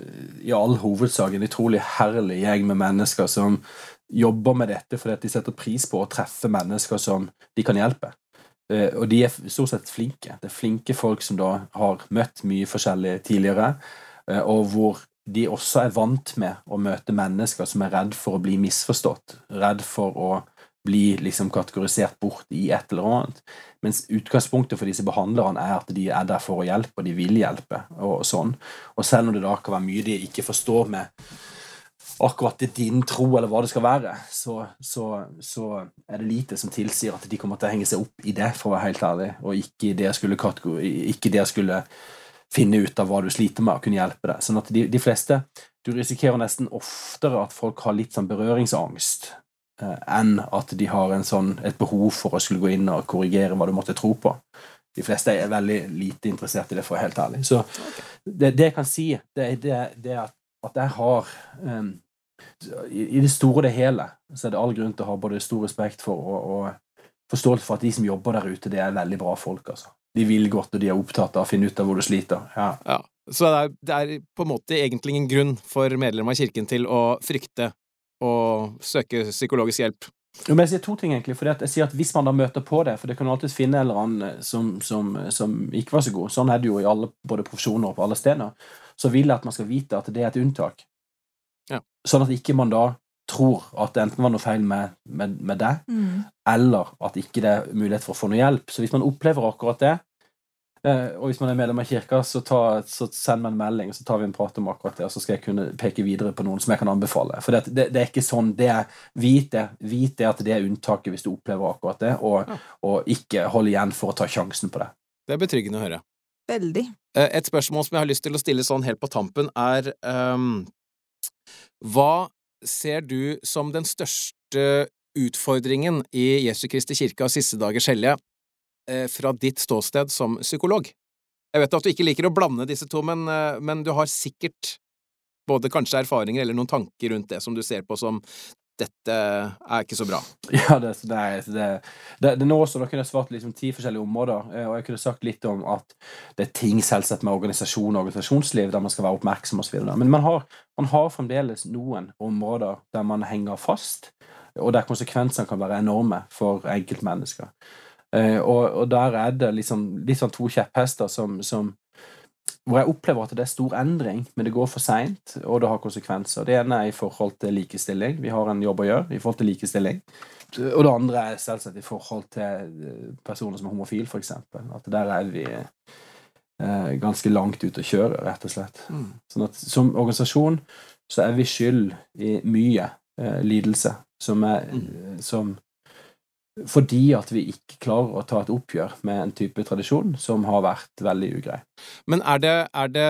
i all hovedsak en utrolig herlig gjeng med mennesker som jobber med dette fordi de setter pris på å treffe mennesker som de kan hjelpe. Eh, og de er stort sett flinke. Det er flinke folk som da har møtt mye forskjellig tidligere, eh, og hvor de også er vant med å møte mennesker som er redd for å bli misforstått, redd for å bli liksom kategorisert bort i et eller annet. Mens utgangspunktet for disse behandlerne er at de er der for å hjelpe, og de vil hjelpe. Og sånn. Og selv om det da kan være mye de ikke forstår med akkurat i din tro, eller hva det skal være, så, så, så, er det lite som tilsier at de kommer til å henge seg opp i det, for å være helt ærlig, og ikke det jeg skulle, ikke det jeg skulle finne ut av hva du sliter med, og kunne hjelpe deg. Sånn at de, de, fleste Du risikerer nesten oftere at folk har litt sånn berøringsangst eh, enn at de har sånn, et behov for å skulle gå inn og korrigere hva du måtte tro på. De fleste er veldig lite interessert i det, for å være helt ærlig. Så det, det jeg kan si, det, det, det er at at jeg har um, i, det store og det hele så er det all grunn til å ha både stor respekt for og, og forståelse for at de som jobber der ute, det er veldig bra folk. altså. De vil godt, og de er opptatt av å finne ut av hvor du sliter. Ja. Ja. Så det er, det er på en måte egentlig ingen grunn for medlemmer av kirken til å frykte og søke psykologisk hjelp. Jo, men jeg sier to ting, egentlig. For jeg sier at Hvis man da møter på det For det kan jo alltid finne en eller annen eh, som, som, som ikke var så god. Sånn er det jo i alle både profesjoner og på alle steder. Så vil jeg at man skal vite at det er et unntak. Ja. Sånn at ikke man da tror at det enten var noe feil med, med, med deg, Mm. eller at ikke det er mulighet for å få noe hjelp. Så hvis man opplever akkurat det, eh, og hvis man er medlem av kirka, så, ta, så send meg en melding, så tar vi en prat om akkurat det, og så skal jeg kunne peke videre på noen som jeg kan anbefale. For det, det, det er ikke sånn det er, Vit det, vit det at det er unntaket hvis du opplever akkurat det, og, Ja. og ikke hold igjen for å ta sjansen på det. Det er betryggende å høre. Veldig. Eh, Et spørsmål som jeg har lyst til å stille sånn helt på tampen, er ehm, Hva ser du som den største utfordringen i Jesu Kristi kirke av siste dagers hellige eh, fra ditt ståsted som psykolog? Jeg vet at du ikke liker å blande disse to, men, eh, men du har sikkert både kanskje erfaringer eller noen tanker rundt det som du ser på som dette er ikke så bra. Ja, det, er- det, det, det nå også, da kunne jeg svart liksom ti forskjellige områder, eh, og jeg kunne sagt litt om at det er ting selvsagt med organisasjon og organisasjonsliv der man skal være oppmerksom osv. Men man har, man har fremdeles noen områder der man henger fast, og der konsekvensene kan være enorme for enkeltmennesker. Eh, og, og der er det liksom litt sånn to kjepphester som, som hvor jeg opplever at det er stor endring, men det går for seint, og det har konsekvenser. Det ene er i forhold til likestilling. Vi har en jobb å gjøre i forhold til likestilling. Og det andre er selvsagt i forhold til eh, personer som er homofile, f.eks. At der er vi eh, ganske langt ute å kjøre, rett og slett. Sånn at som organisasjon så er vi skyld i mye eh, lidelse som er Mm. som fordi at vi ikke klarer å ta et oppgjør med en type tradisjon som har vært veldig ugrei. Men er det, er det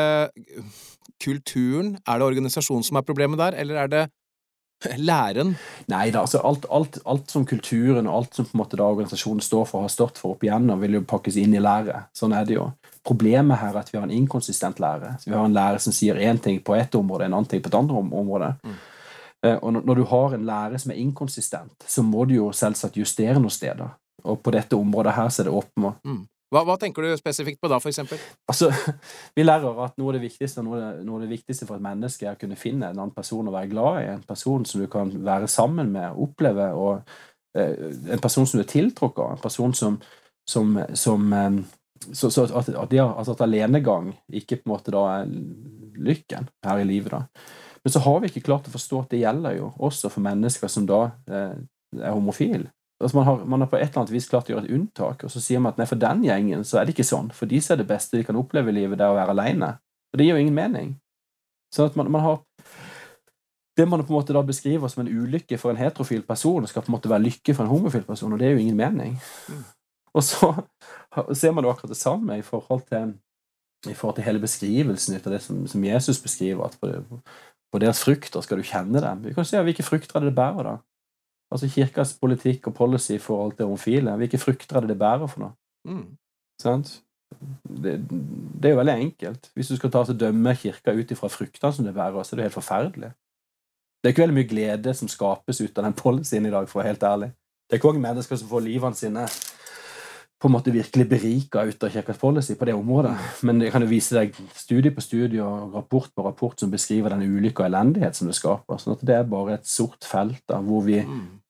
kulturen, er det organisasjonen som er problemet der, eller er det læren? Nei da, altså alt, alt, alt som kulturen og alt som på en måte da organisasjonen står for, har stått for opp igjennom, vil jo pakkes inn i lære. Sånn er det jo. Problemet her er at vi har en inkonsistent lære. Så vi har en lære som sier én ting på ett område, en annen ting på et andre område. Mm. Eh, Og når- du har en lærer som er inkonsistent, så må du jo selvsagt justere noen steder. Og på dette området her så er det åpenbart Hva, hva tenker du spesifikt på da, for eksempel? Altså, vi lærer at noe av det viktigste, noe av det, noe av det viktigste for et menneske er å kunne finne en annen person å være glad i, en person som du kan være sammen med, oppleve, og eh, en person som du er tiltrukket av, en person som, som, som eh, så, så at, at, de har, altså at alenegang ikke på en måte da er lykken her i livet, da. Men så har vi ikke klart å forstå at det gjelder jo også for mennesker som da eh, er homofile. Altså man, har, man har på et eller annet vis klart å gjøre et unntak, og så sier man at nei, for den gjengen så er det ikke sånn. For de som er det beste de kan oppleve i livet, det er å være alene. Og det gir jo ingen mening. Sånn at man, man har Det man på en måte da beskriver som en ulykke for en heterofil person, skal på en måte være lykke for en homofil person, og det er jo ingen mening. Mm. Og så ser man jo akkurat det samme i forhold til i forhold til hele beskrivelsen av det som, som Jesus beskriver, at på, på deres frukter skal du kjenne dem. Vi kan se hvilke frukter er det det bærer, da. Altså Kirkas politikk og policy i forhold til homofile. Hvilke frukter er det det bærer for noe? Mm. Sant? Det, det er jo veldig enkelt. Hvis du skal ta og dømme kirka ut ifra fruktene som det bærer, så er det helt forferdelig. Det er ikke veldig mye glede som skapes ut av den policyen i dag, for å være helt ærlig. Det er ikke mange mennesker som får livene sine på en måte virkelig berika ut av Kirkas policy på det området. Men jeg kan jo vise deg studie på studie og rapport på rapport som beskriver den ulykke og elendighet som det skaper. sånn at det er bare et sort felt da, hvor vi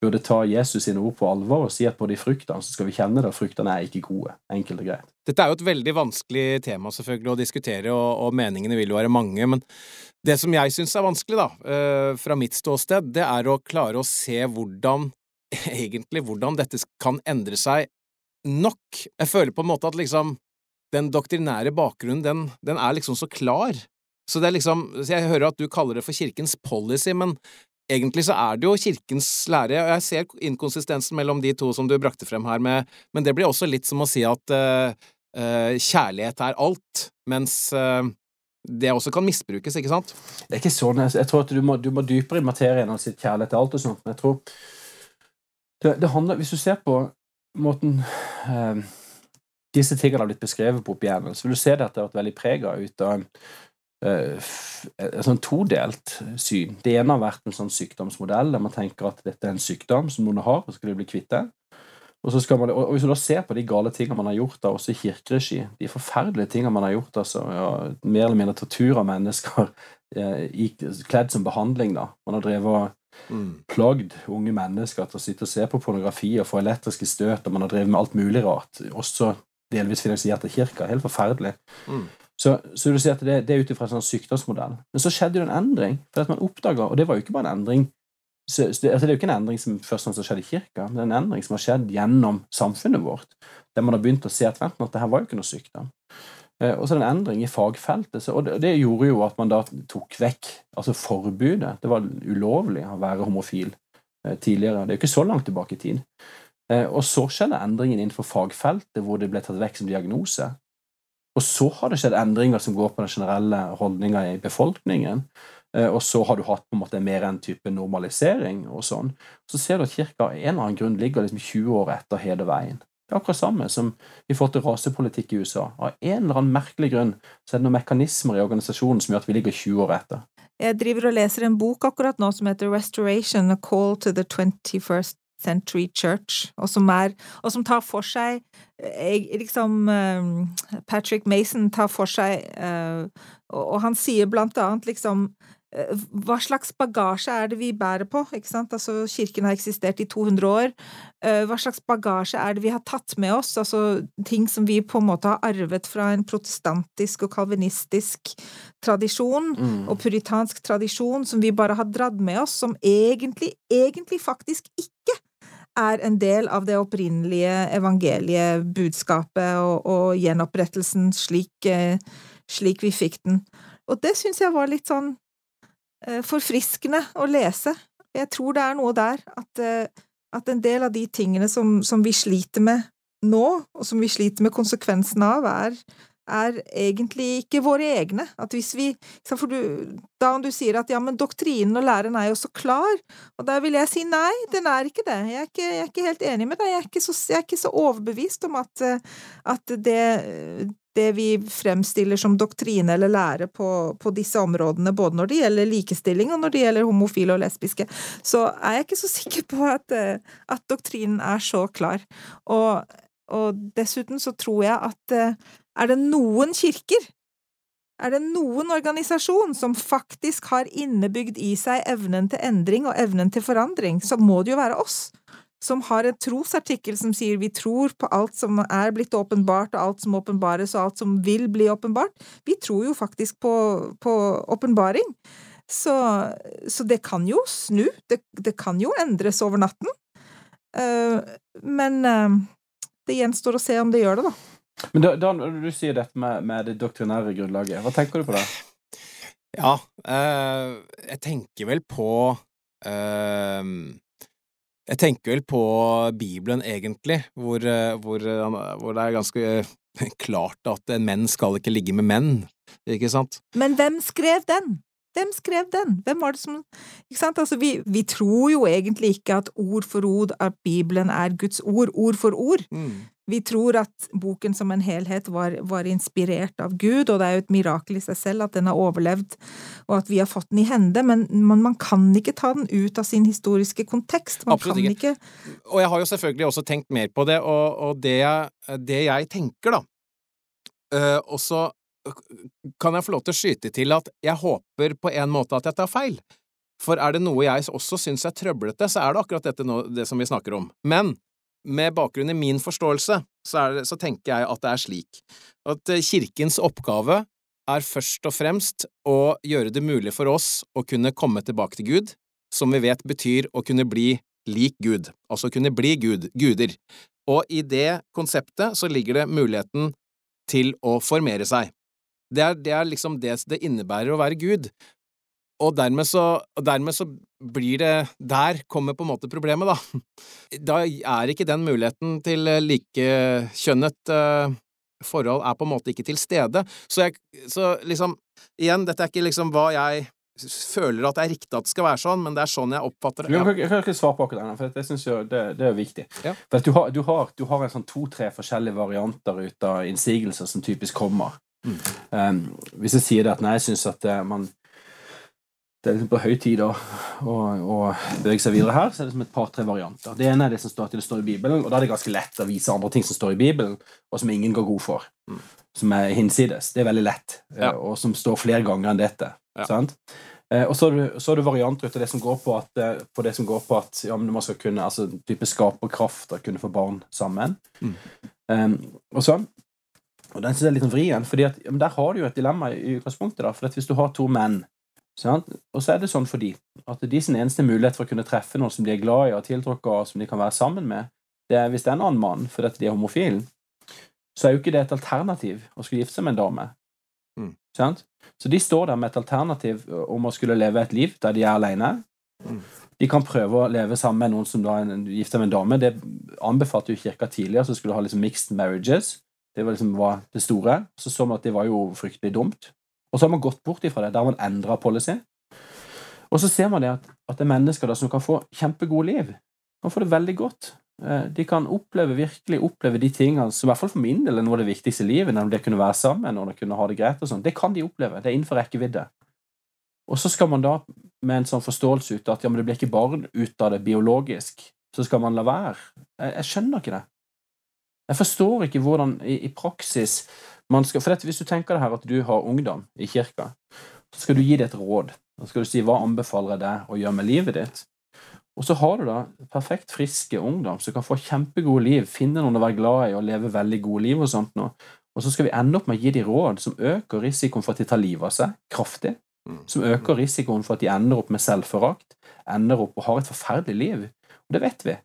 burde ta Jesus sine ord på alvor og si at både i fruktene så skal vi kjenne det, og fruktene er ikke gode. Enkelt og greit. Dette er jo et veldig vanskelig tema selvfølgelig å diskutere, og, og meningene vil jo være mange, men det som jeg syns er vanskelig, da, eh, fra mitt ståsted, det er å klare å se hvordan egentlig hvordan dette kan endre seg nok. Jeg føler på en måte at liksom den doktrinære bakgrunnen, den, den er liksom så klar. Så det er liksom Jeg hører at du kaller det for kirkens policy, men egentlig så er det jo kirkens lære, og jeg ser inkonsistensen mellom de to som du brakte frem her, med, men det blir også litt som å si at uh, uh, kjærlighet er alt, mens uh, det også kan misbrukes, ikke sant? Det er ikke sånn. Jeg, tror at du må, du må dypere i materien og si kjærlighet til alt og sånt. Men jeg tror det, det handler Hvis du ser på måten eh, disse tingene har blitt beskrevet på opp igjennom, så vil du se det at det har vært veldig prega ut av eh, et sånn todelt syn. Det ene har vært en sånn sykdomsmodell der man tenker at dette er en sykdom som noen har, og skal de bli kvitt det. Og, man, og hvis du da ser på de gale tingene man har gjort da, også i kirkeregi, de forferdelige tingene man har gjort, altså, ja, mer eller mindre tortur av mennesker eh, kledd som behandling, da. Man har drevet mm. plagd unge mennesker til å sitte og se på pornografi og få elektriske støt, og man har drevet med alt mulig rart, også delvis finansiert av kirka. Helt forferdelig. Mm. Så, så, du sier at det, det er ut ifra en sånn sykdomsmodell. Men så skjedde jo en endring. for at man oppdaga, Og det var jo ikke bare en endring så, det, altså det, er jo ikke en endring som først og fremst har skjedd i kirka, men det er en endring som har skjedd gjennom samfunnet vårt. Der man har begynt å se at vent, at det her var jo ikke noe sykdom. Eh, og så er det en endring i fagfeltet. Og det, gjorde jo at man da tok vekk altså forbudet. Det var ulovlig å være homofil eh, tidligere. Det er jo ikke så langt tilbake i tid. Eh, og så skjedde endringen innenfor fagfeltet, hvor det ble tatt vekk som diagnose. Og så har det skjedd endringer som går på den generelle holdninga i befolkningen. Og så har du hatt på en måte mer en type normalisering og sånn. Så ser du at kirka av en eller annen grunn ligger liksom 20 år etter hele veien. Det er akkurat samme som i forhold til rasepolitikk i USA. Av en eller annen merkelig grunn så er det noen mekanismer i organisasjonen som gjør at vi ligger 20 år etter. Jeg driver og leser en bok akkurat nå som heter Restoration, A Call to the 21st Century Church, og som, er, og som tar for seg eh, liksom eh, Patrick Mason tar for seg Og han sier blant annet liksom Eh, hva slags bagasje er det vi bærer på? Ikke sant? Altså, kirken har eksistert i 200 år. Eh, hva slags bagasje er det vi har tatt med oss? Altså ting som vi på en måte har arvet fra en protestantisk og kalvinistisk tradisjon, mm. og puritansk tradisjon, som vi bare har dratt med oss, som egentlig, egentlig faktisk ikke er en del av det opprinnelige evangeliebudskapet og, og gjenopprettelsen slik, eh, slik vi fikk den. Og det syns jeg var litt sånn Eh, forfriskende å lese. Jeg tror det er noe der, at, eh, at en del av de tingene som, som, vi sliter med nå, og som vi sliter med konsekvensen av, er, er egentlig ikke våre egne. At hvis vi For du, da du sier at ja, men doktrinen og læren er jo så klar, og der vil jeg si nei, den er ikke det. Jeg er ikke, jeg er ikke helt enig med deg. Jeg er ikke så, jeg er ikke så overbevist om at, eh, at det, det vi fremstiller som doktrine eller lære på, på, disse områdene, både når det gjelder likestilling og når det gjelder homofile og lesbiske, så er jeg ikke så sikker på at, eh, at doktrinen er så klar. Og, og, dessuten så tror jeg at eh, er det noen kirker, er det noen organisasjon som faktisk har innebygd i seg evnen til endring og evnen til forandring, så må det jo være oss som har en trosartikkel som sier vi tror på alt som er blitt åpenbart, og alt som åpenbares, og alt som vil bli åpenbart. Vi tror jo faktisk på åpenbaring. Så, så, det kan jo snu. Det, det, kan jo endres over natten. Uh, men uh, det gjenstår å se om det gjør det, da. Men da, da når du sier dette med, med, det doktrinære grunnlaget, hva tenker du på det? Ja, uh, jeg tenker vel på jeg tenker vel på Bibelen, egentlig, hvor, eh, hvor, eh, hvor, det er ganske eh, klart at menn skal ikke ligge med menn, ikke sant? Men hvem skrev den? Hvem skrev den? Hvem var det som Ikke sant, altså, vi, vi tror jo egentlig ikke at ord for ord at Bibelen er Guds ord, ord for ord. Mm. Vi tror at boken som en helhet var, var, inspirert av Gud, og det er jo et mirakel i seg selv at den har overlevd, og at vi har fått den i hende, men man, man kan ikke ta den ut av sin historiske kontekst. Man Absolutt kan ikke. ikke. Og jeg har jo selvfølgelig også tenkt mer på det, og, og det, det, jeg tenker, da uh, Og så kan jeg få lov til å skyte til at jeg håper på en måte at jeg tar feil. For er det noe jeg også syns er trøblete, så er det akkurat dette nå, det som vi snakker om. Men med bakgrunn i min forståelse, så, det, så, tenker jeg at det er slik at eh, kirkens oppgave er først og fremst å gjøre det mulig for oss å kunne komme tilbake til Gud, som vi vet betyr å kunne bli lik Gud, altså kunne bli Gud, guder. Og i det konseptet så ligger det muligheten til å formere seg. Det er, det er liksom det det innebærer å være Gud, og dermed så, dermed så, blir det Der kommer på en måte problemet, da. Da er ikke den muligheten til likekjønnet uh, forhold er på en måte ikke til stede. Så, jeg, så liksom Igjen, dette er ikke liksom hva jeg føler at det er riktig at det skal være sånn, men det er sånn jeg oppfatter det. Ja. Jeg kan ikke svare på akkurat det, for jeg synes jo det, det er viktig. Ja. For du har, du, har, du har, en sånn to-tre forskjellige varianter ut av innsigelser som typisk kommer. Mm. Um, hvis jeg sier det at nei, jeg syns at eh, man det er liksom på høy tid å, å, å bevege seg videre her, så er det liksom et par-tre varianter. Det ene er det som står til det står i Bibelen, og da er det ganske lett å vise andre ting som står i Bibelen, og som ingen går god for. Mm. Som er hinsides. Det er veldig lett, eh, Ja. og som står flere ganger enn dette. Ja. Sant? Eh, og så er du varianter ut av det som går på at, eh, på det som går på at ja, man skal kunne altså type skaperkraft og kunne få barn sammen. Mm. Um, og sånn. Og den synes jeg er litt sånn vrien, men der har du jo et dilemma i utgangspunktet. da, for Hvis du har to menn? Og så er det sånn for de, at de sin eneste mulighet for å kunne treffe noen som de er glad i og tiltrukket av, som de kan være sammen med, det er hvis det er en annen mann fordi de er homofile, så er jo ikke det et alternativ å skulle gifte seg med en dame. Mm. Sant? Så de står der med et alternativ om å skulle leve et liv der de er alene. Mm. De kan prøve å leve sammen med noen som da er gifter med en dame. Det anbefalte jo kirka tidligere, så skulle du ha liksom mixed marriages. Det var liksom var det store. Så så man at det var jo fryktelig dumt. Og så har man gått bort ifra det. Der har man endra policy. Og så ser man det at, at det er mennesker som kan få kjempegode liv. Kan få det veldig godt. Eh, De kan oppleve virkelig oppleve de tingene som i hvert fall for min del er noe av det viktigste i livet, nemlig det å kunne være sammen og det kunne ha det greit. og sånn. Det kan de oppleve. Det er innenfor rekkevidde. Og så skal man da med en sånn forståelse ut at ja, men det blir ikke barn ut av det biologisk, så skal man la være. Jeg, jeg skjønner ikke det. Jeg forstår ikke hvordan i, i praksis skal For dette, hvis du tenker det her at du har ungdom i kirka, så skal du gi det et råd. Da skal du si hva anbefaler jeg deg å gjøre med livet ditt? Og så har du da perfekt friske ungdom som kan få kjempegode liv, finne noen å være glad i og leve veldig gode liv og sånt noe. Og så skal vi ende opp med å gi dem råd som øker risikoen for at de tar livet av seg kraftig. Mm. Som øker risikoen for at de ender opp med selvforakt, ender opp og har et forferdelig liv. Og det vet vi.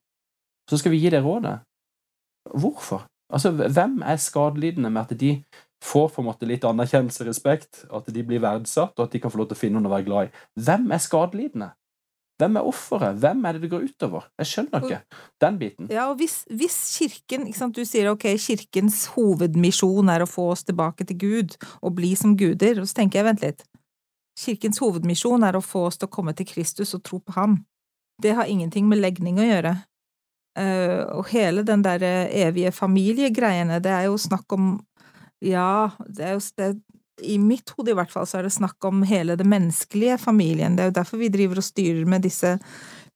Så skal vi gi det rådet. Hvorfor? Altså, hvem er skadelidende med at de får på en måte litt anerkjennelse og respekt, at de blir verdsatt, og at de kan få lov til å finne noen å være glad i? Hvem er skadelidende? Hvem er offeret? Hvem er det det går utover? Jeg skjønner ikke den biten. Ja, og hvis, hvis kirken ikke sant, Du sier ok, kirkens hovedmisjon er å få oss tilbake til Gud og bli som guder, og så tenker jeg, vent litt, kirkens hovedmisjon er å få oss til å komme til Kristus og tro på ham. Det har ingenting med legning å gjøre. Eh, og hele den der evige familiegreiene, det er jo snakk om Ja, det er jo det, I mitt hode i hvert fall så er det snakk om hele det menneskelige familien. Det er jo derfor vi driver og styrer med disse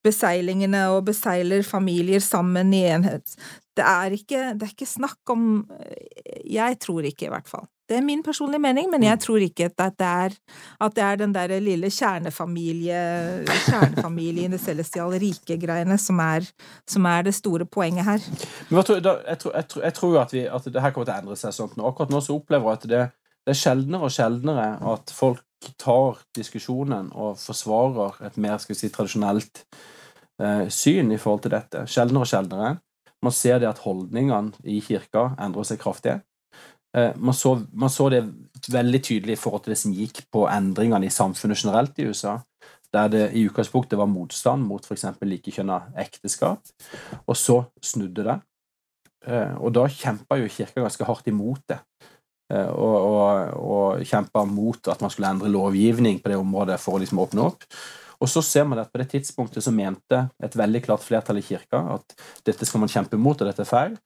beseilingene og beseiler familier sammen i enhet. Det er ikke, det er ikke snakk om Jeg tror ikke, i hvert fall. Det er min personlige mening, men jeg tror ikke at det er, at det er den der lille kjernefamilie, kjernefamilien, det celestiale rike-greiene, som, som er det store poenget her. Men hva tror, jeg, tror, jeg, tror, jeg tror at, vi, at det her kommer til å endre seg sånn. nå. Akkurat nå så opplever jeg at det, det er sjeldnere og sjeldnere at folk tar diskusjonen og forsvarer et mer skal vi si, tradisjonelt eh, syn i forhold til dette. Sjeldnere og sjeldnere. Man ser det at holdningene i kirka endrer seg kraftig. Eh, man, så, man så det veldig tydelig i forhold til det som gikk på endringene i samfunnet generelt i USA, der det i utgangspunktet var motstand mot f.eks. likekjønna ekteskap, og så snudde det. Eh, og da kjempa jo kirka ganske hardt imot det. Eh, og, og, og kjempa mot at man skulle endre lovgivning på det området for å liksom åpne opp. Og så ser man at på det tidspunktet så mente et veldig klart flertall i kirka at dette skal man kjempe mot, og dette er feil.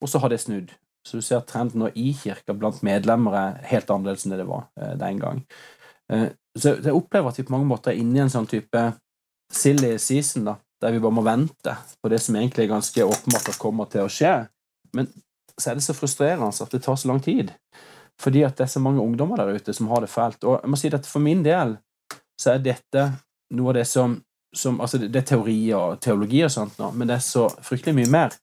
Og så har det snudd. Så du ser trenden nå i kirka blant medlemmer er helt annerledes enn det det var eh, den gang. Eh, så jeg opplever at vi på mange måter er inne i en sånn type silly season, da, der vi bare må vente på det som egentlig er ganske åpenbart at kommer til å skje. Men så er det så frustrerende at det tar så lang tid. Fordi at det er så mange ungdommer der ute som har det fælt. Og jeg må si at for min del så er dette noe av det som, som Altså, det er teori og teologi og sånt nå, men det er så fryktelig mye mer.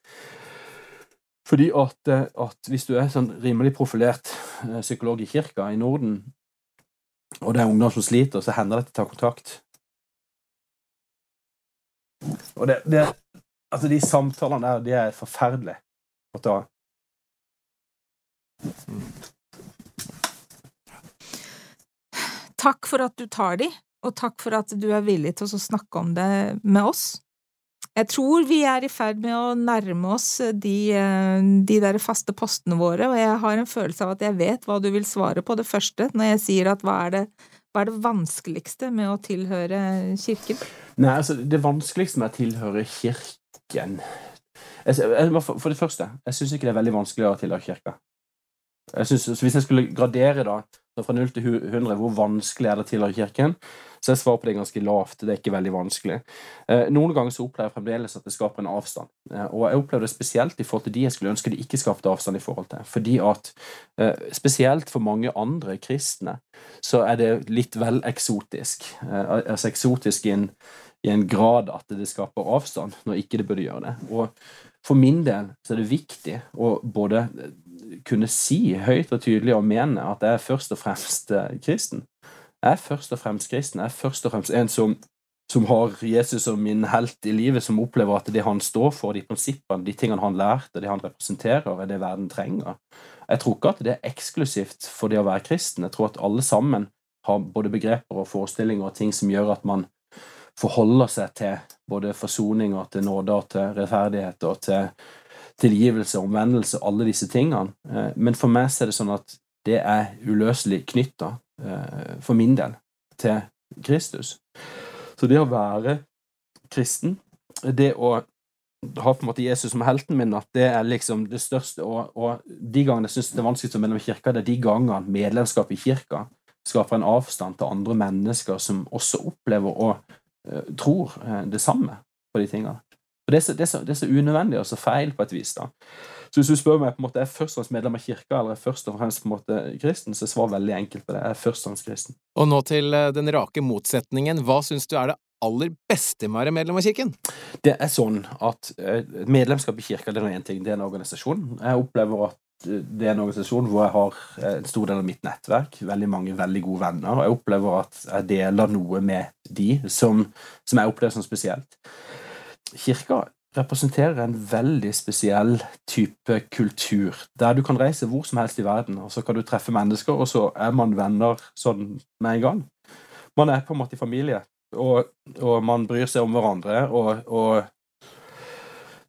Fordi at, eh, at hvis du er sånn rimelig profilert eh, psykolog i kirka i Norden, og det er ungdom som sliter, så hender det at de tar kontakt. Og det, det Altså, de samtalene der, de er forferdelige å ta. Takk for at du tar de, og takk for at du er villig til å snakke om det med oss. Jeg tror vi er i ferd med å nærme oss de, eh, de der faste postene våre, og jeg har en følelse av at jeg vet hva du vil svare på det første, når jeg sier at hva er det, hva er det vanskeligste med å tilhøre kirken? Nei, altså, det vanskeligste med å tilhøre kirken jeg, For det første, jeg syns ikke det er veldig vanskelig å tilhøre kirka. Jeg synes, Hvis jeg skulle gradere da, fra 0 til 100, hvor vanskelig er det å tilhøre Kirken, så jeg svarer på det ganske lavt. Det er ikke veldig vanskelig. Eh, noen ganger så opplever jeg fremdeles at det skaper en avstand. Eh, og jeg opplever det spesielt i forhold til de jeg skulle ønske de ikke skapte avstand i forhold til. Fordi at eh, spesielt for mange andre kristne så er det litt vel eksotisk. Altså eksotisk i en, i en grad at det skaper avstand, når ikke det burde gjøre det. Og for min del så er det viktig å både kunne si høyt og tydelig og mene at jeg er først og fremst kristen. Jeg er først og fremst kristen. Jeg er først og fremst en som, som har Jesus som min helt i livet, som opplever at det han står for, de prinsippene, de tingene han lærte, det han representerer, er det verden trenger. Jeg tror ikke at det er eksklusivt for det å være kristen. Jeg tror at alle sammen har både begreper og forestillinger og ting som gjør at man forholder seg til både forsoning og til nåde og til rettferdighet og til tilgivelse, omvendelse, alle disse tingene. Eh, men for meg er det sånn at det er uløselig knytta, for min del, til Kristus. Så det å være kristen, det å ha på en måte Jesus som helten min, at det er liksom det største. Og, og de gangene jeg syns det er vanskeligst å medlem i kirka, det er de gangene medlemskap i kirka skaper en avstand til andre mennesker som også opplever og uh, tror uh, det samme på de tingene. Og det er, så, det, er så, det er, så, unødvendig og så feil på et vis. da. Så hvis du spør meg på en måte, er jeg først og fremst medlem av kirka eller er først og fremst på en måte kristen, så er svaret veldig enkelt på det. Jeg er først og fremst kristen. Og nå til eh, den rake motsetningen. Hva syns du er det aller beste med å være medlem av kirken? Det er sånn at eh, medlemskap i kirka det er én ting, det er en organisasjon. Jeg opplever at eh, det er en organisasjon hvor jeg har en stor del av mitt nettverk, veldig mange veldig gode venner, og jeg opplever at jeg deler noe med de som, som jeg opplever som spesielt kirka representerer en veldig spesiell type kultur, der du kan reise hvor som helst i verden, og så kan du treffe mennesker, og så er man venner sånn med en gang. Man er på en måte i familie, og, og man bryr seg om hverandre, og, og,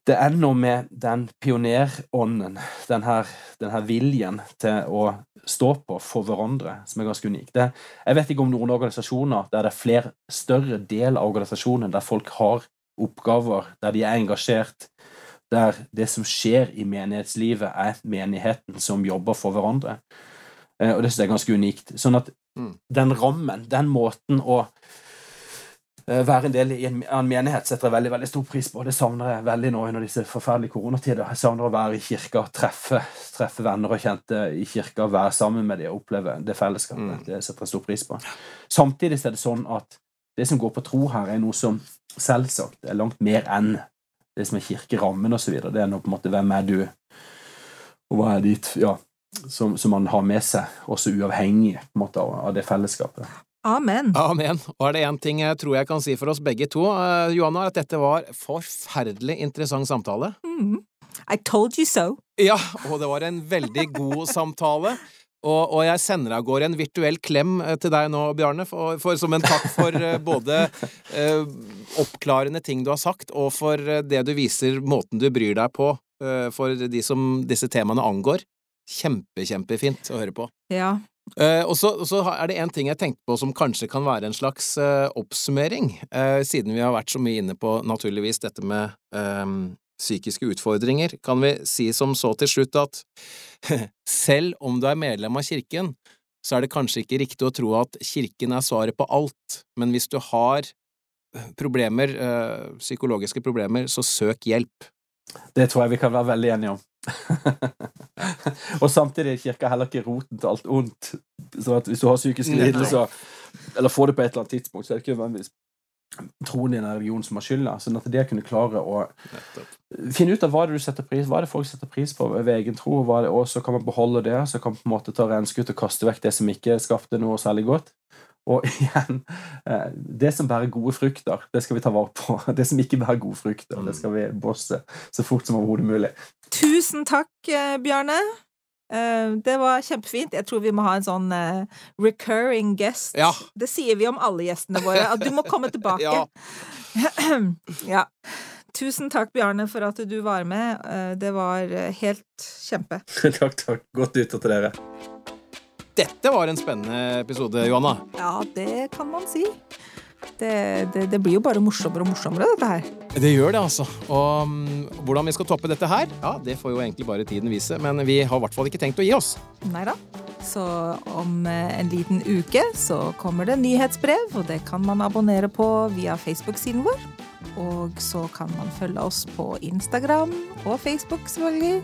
det er noe med den pionerånden, den her, den her, viljen til å stå på for hverandre, som er ganske unik. Det, jeg vet ikke om noen organisasjoner der det er flere større del av organisasjonen der folk har oppgaver, der de er engasjert, der det som skjer i menighetslivet, er menigheten som jobber for hverandre. Eh, og det synes jeg er ganske unikt. Sånn at mm. den rammen, den måten å eh, være en del i en, en menighet setter jeg veldig veldig stor pris på. Det savner jeg veldig nå under disse forferdelige koronatider. Jeg savner å være i kirka, treffe, treffe venner og kjente i kirka, være sammen med dem og oppleve det fellesskapet. Mm. Det setter jeg stor pris på. Samtidig er det sånn at det som går på tro her, er noe som selvsagt er langt mer enn det som er kirkerammen osv. Det er nå på en måte hvem er du, og hva er ditt ja, som, som, man har med seg, også uavhengig på en måte, av det fellesskapet. Amen. Amen. Og er det én ting jeg tror jeg kan si for oss begge to, uh, Johanna, at dette var forferdelig interessant samtale. Mm. I told you so. Ja, og det var en veldig god samtale. Og, og, jeg sender av gårde en virtuell klem eh, til deg nå, Bjarne, for, for, som en takk for uh, både eh, oppklarende ting du har sagt, og for uh, det du viser måten du bryr deg på for de som disse temaene angår. Kjempe, kjempefint å høre på. Ja. og så er det en ting jeg tenkte på som kanskje kan være en slags oppsummering, siden vi har vært så mye inne på, naturligvis, dette med psykiske utfordringer, kan vi si som så til slutt at selv om du er medlem av kirken, så er det kanskje ikke riktig å tro at kirken er svaret på alt, men hvis du har eh, problemer, øh, psykologiske problemer, så søk hjelp. Det tror jeg vi kan være veldig enige om. og samtidig er kirka heller ikke roten til alt ondt. Så hvis du har psykiske lidelser, eller får det på et eller annet tidspunkt, så er det ikke nødvendigvis troen din er religion som har skylda. Sånn at det kunne klare å finne ut av hva det du setter pris hva det folk setter pris på ved egen tro, og, og så kan man beholde det, så kan man på en måte ta renskudd og kaste vekk det som ikke skapte noe særlig godt. Og igjen, eh, det som bærer gode frukter, det skal vi ta vare på. Det som ikke bærer gode frukter, det skal vi bosse så fort som overhodet mulig. Tusen takk, eh, Bjarne. Eh, det var kjempefint. Jeg tror vi må ha en sånn uh, recurring guest. Ja. Det sier vi om alle gjestene våre, at du må komme tilbake. ja. ja. Tusen takk, Bjarne, for at du var med. Uh, det var helt kjempe. takk, takk. Godt nyttår til dere. Dette var en spennende episode, Johanna. Ja, det kan man si. Det, det, det blir jo bare morsommere og morsommere, dette her. Det gjør det, altså. Og um, hvordan vi skal toppe dette her, ja, det får jo egentlig bare tiden vise. Men vi har i hvert fall ikke tenkt å gi oss. Nei da. Så om eh, en liten uke så kommer det nyhetsbrev, og det kan man abonnere på via Facebook-siden vår. Og så kan man følge oss på Instagram og Facebook, selvfølgelig.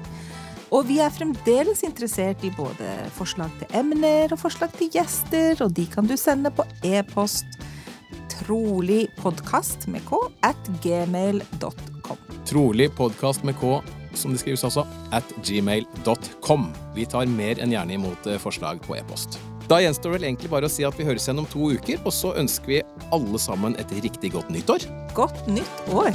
Og vi er fremdeles interessert i både forslag til emner og forslag til gjester, og de kan du sende på e-post trolig podkast med k at gmail.com. Trolig podkast med K, som det skrives altså, at gmail.com. Vi tar mer enn gjerne imot eh, forslag på e-post. Da gjenstår vel egentlig bare å si at vi høres igjen om to uker, og så ønsker vi alle sammen et riktig godt nyttår. Godt nytt år!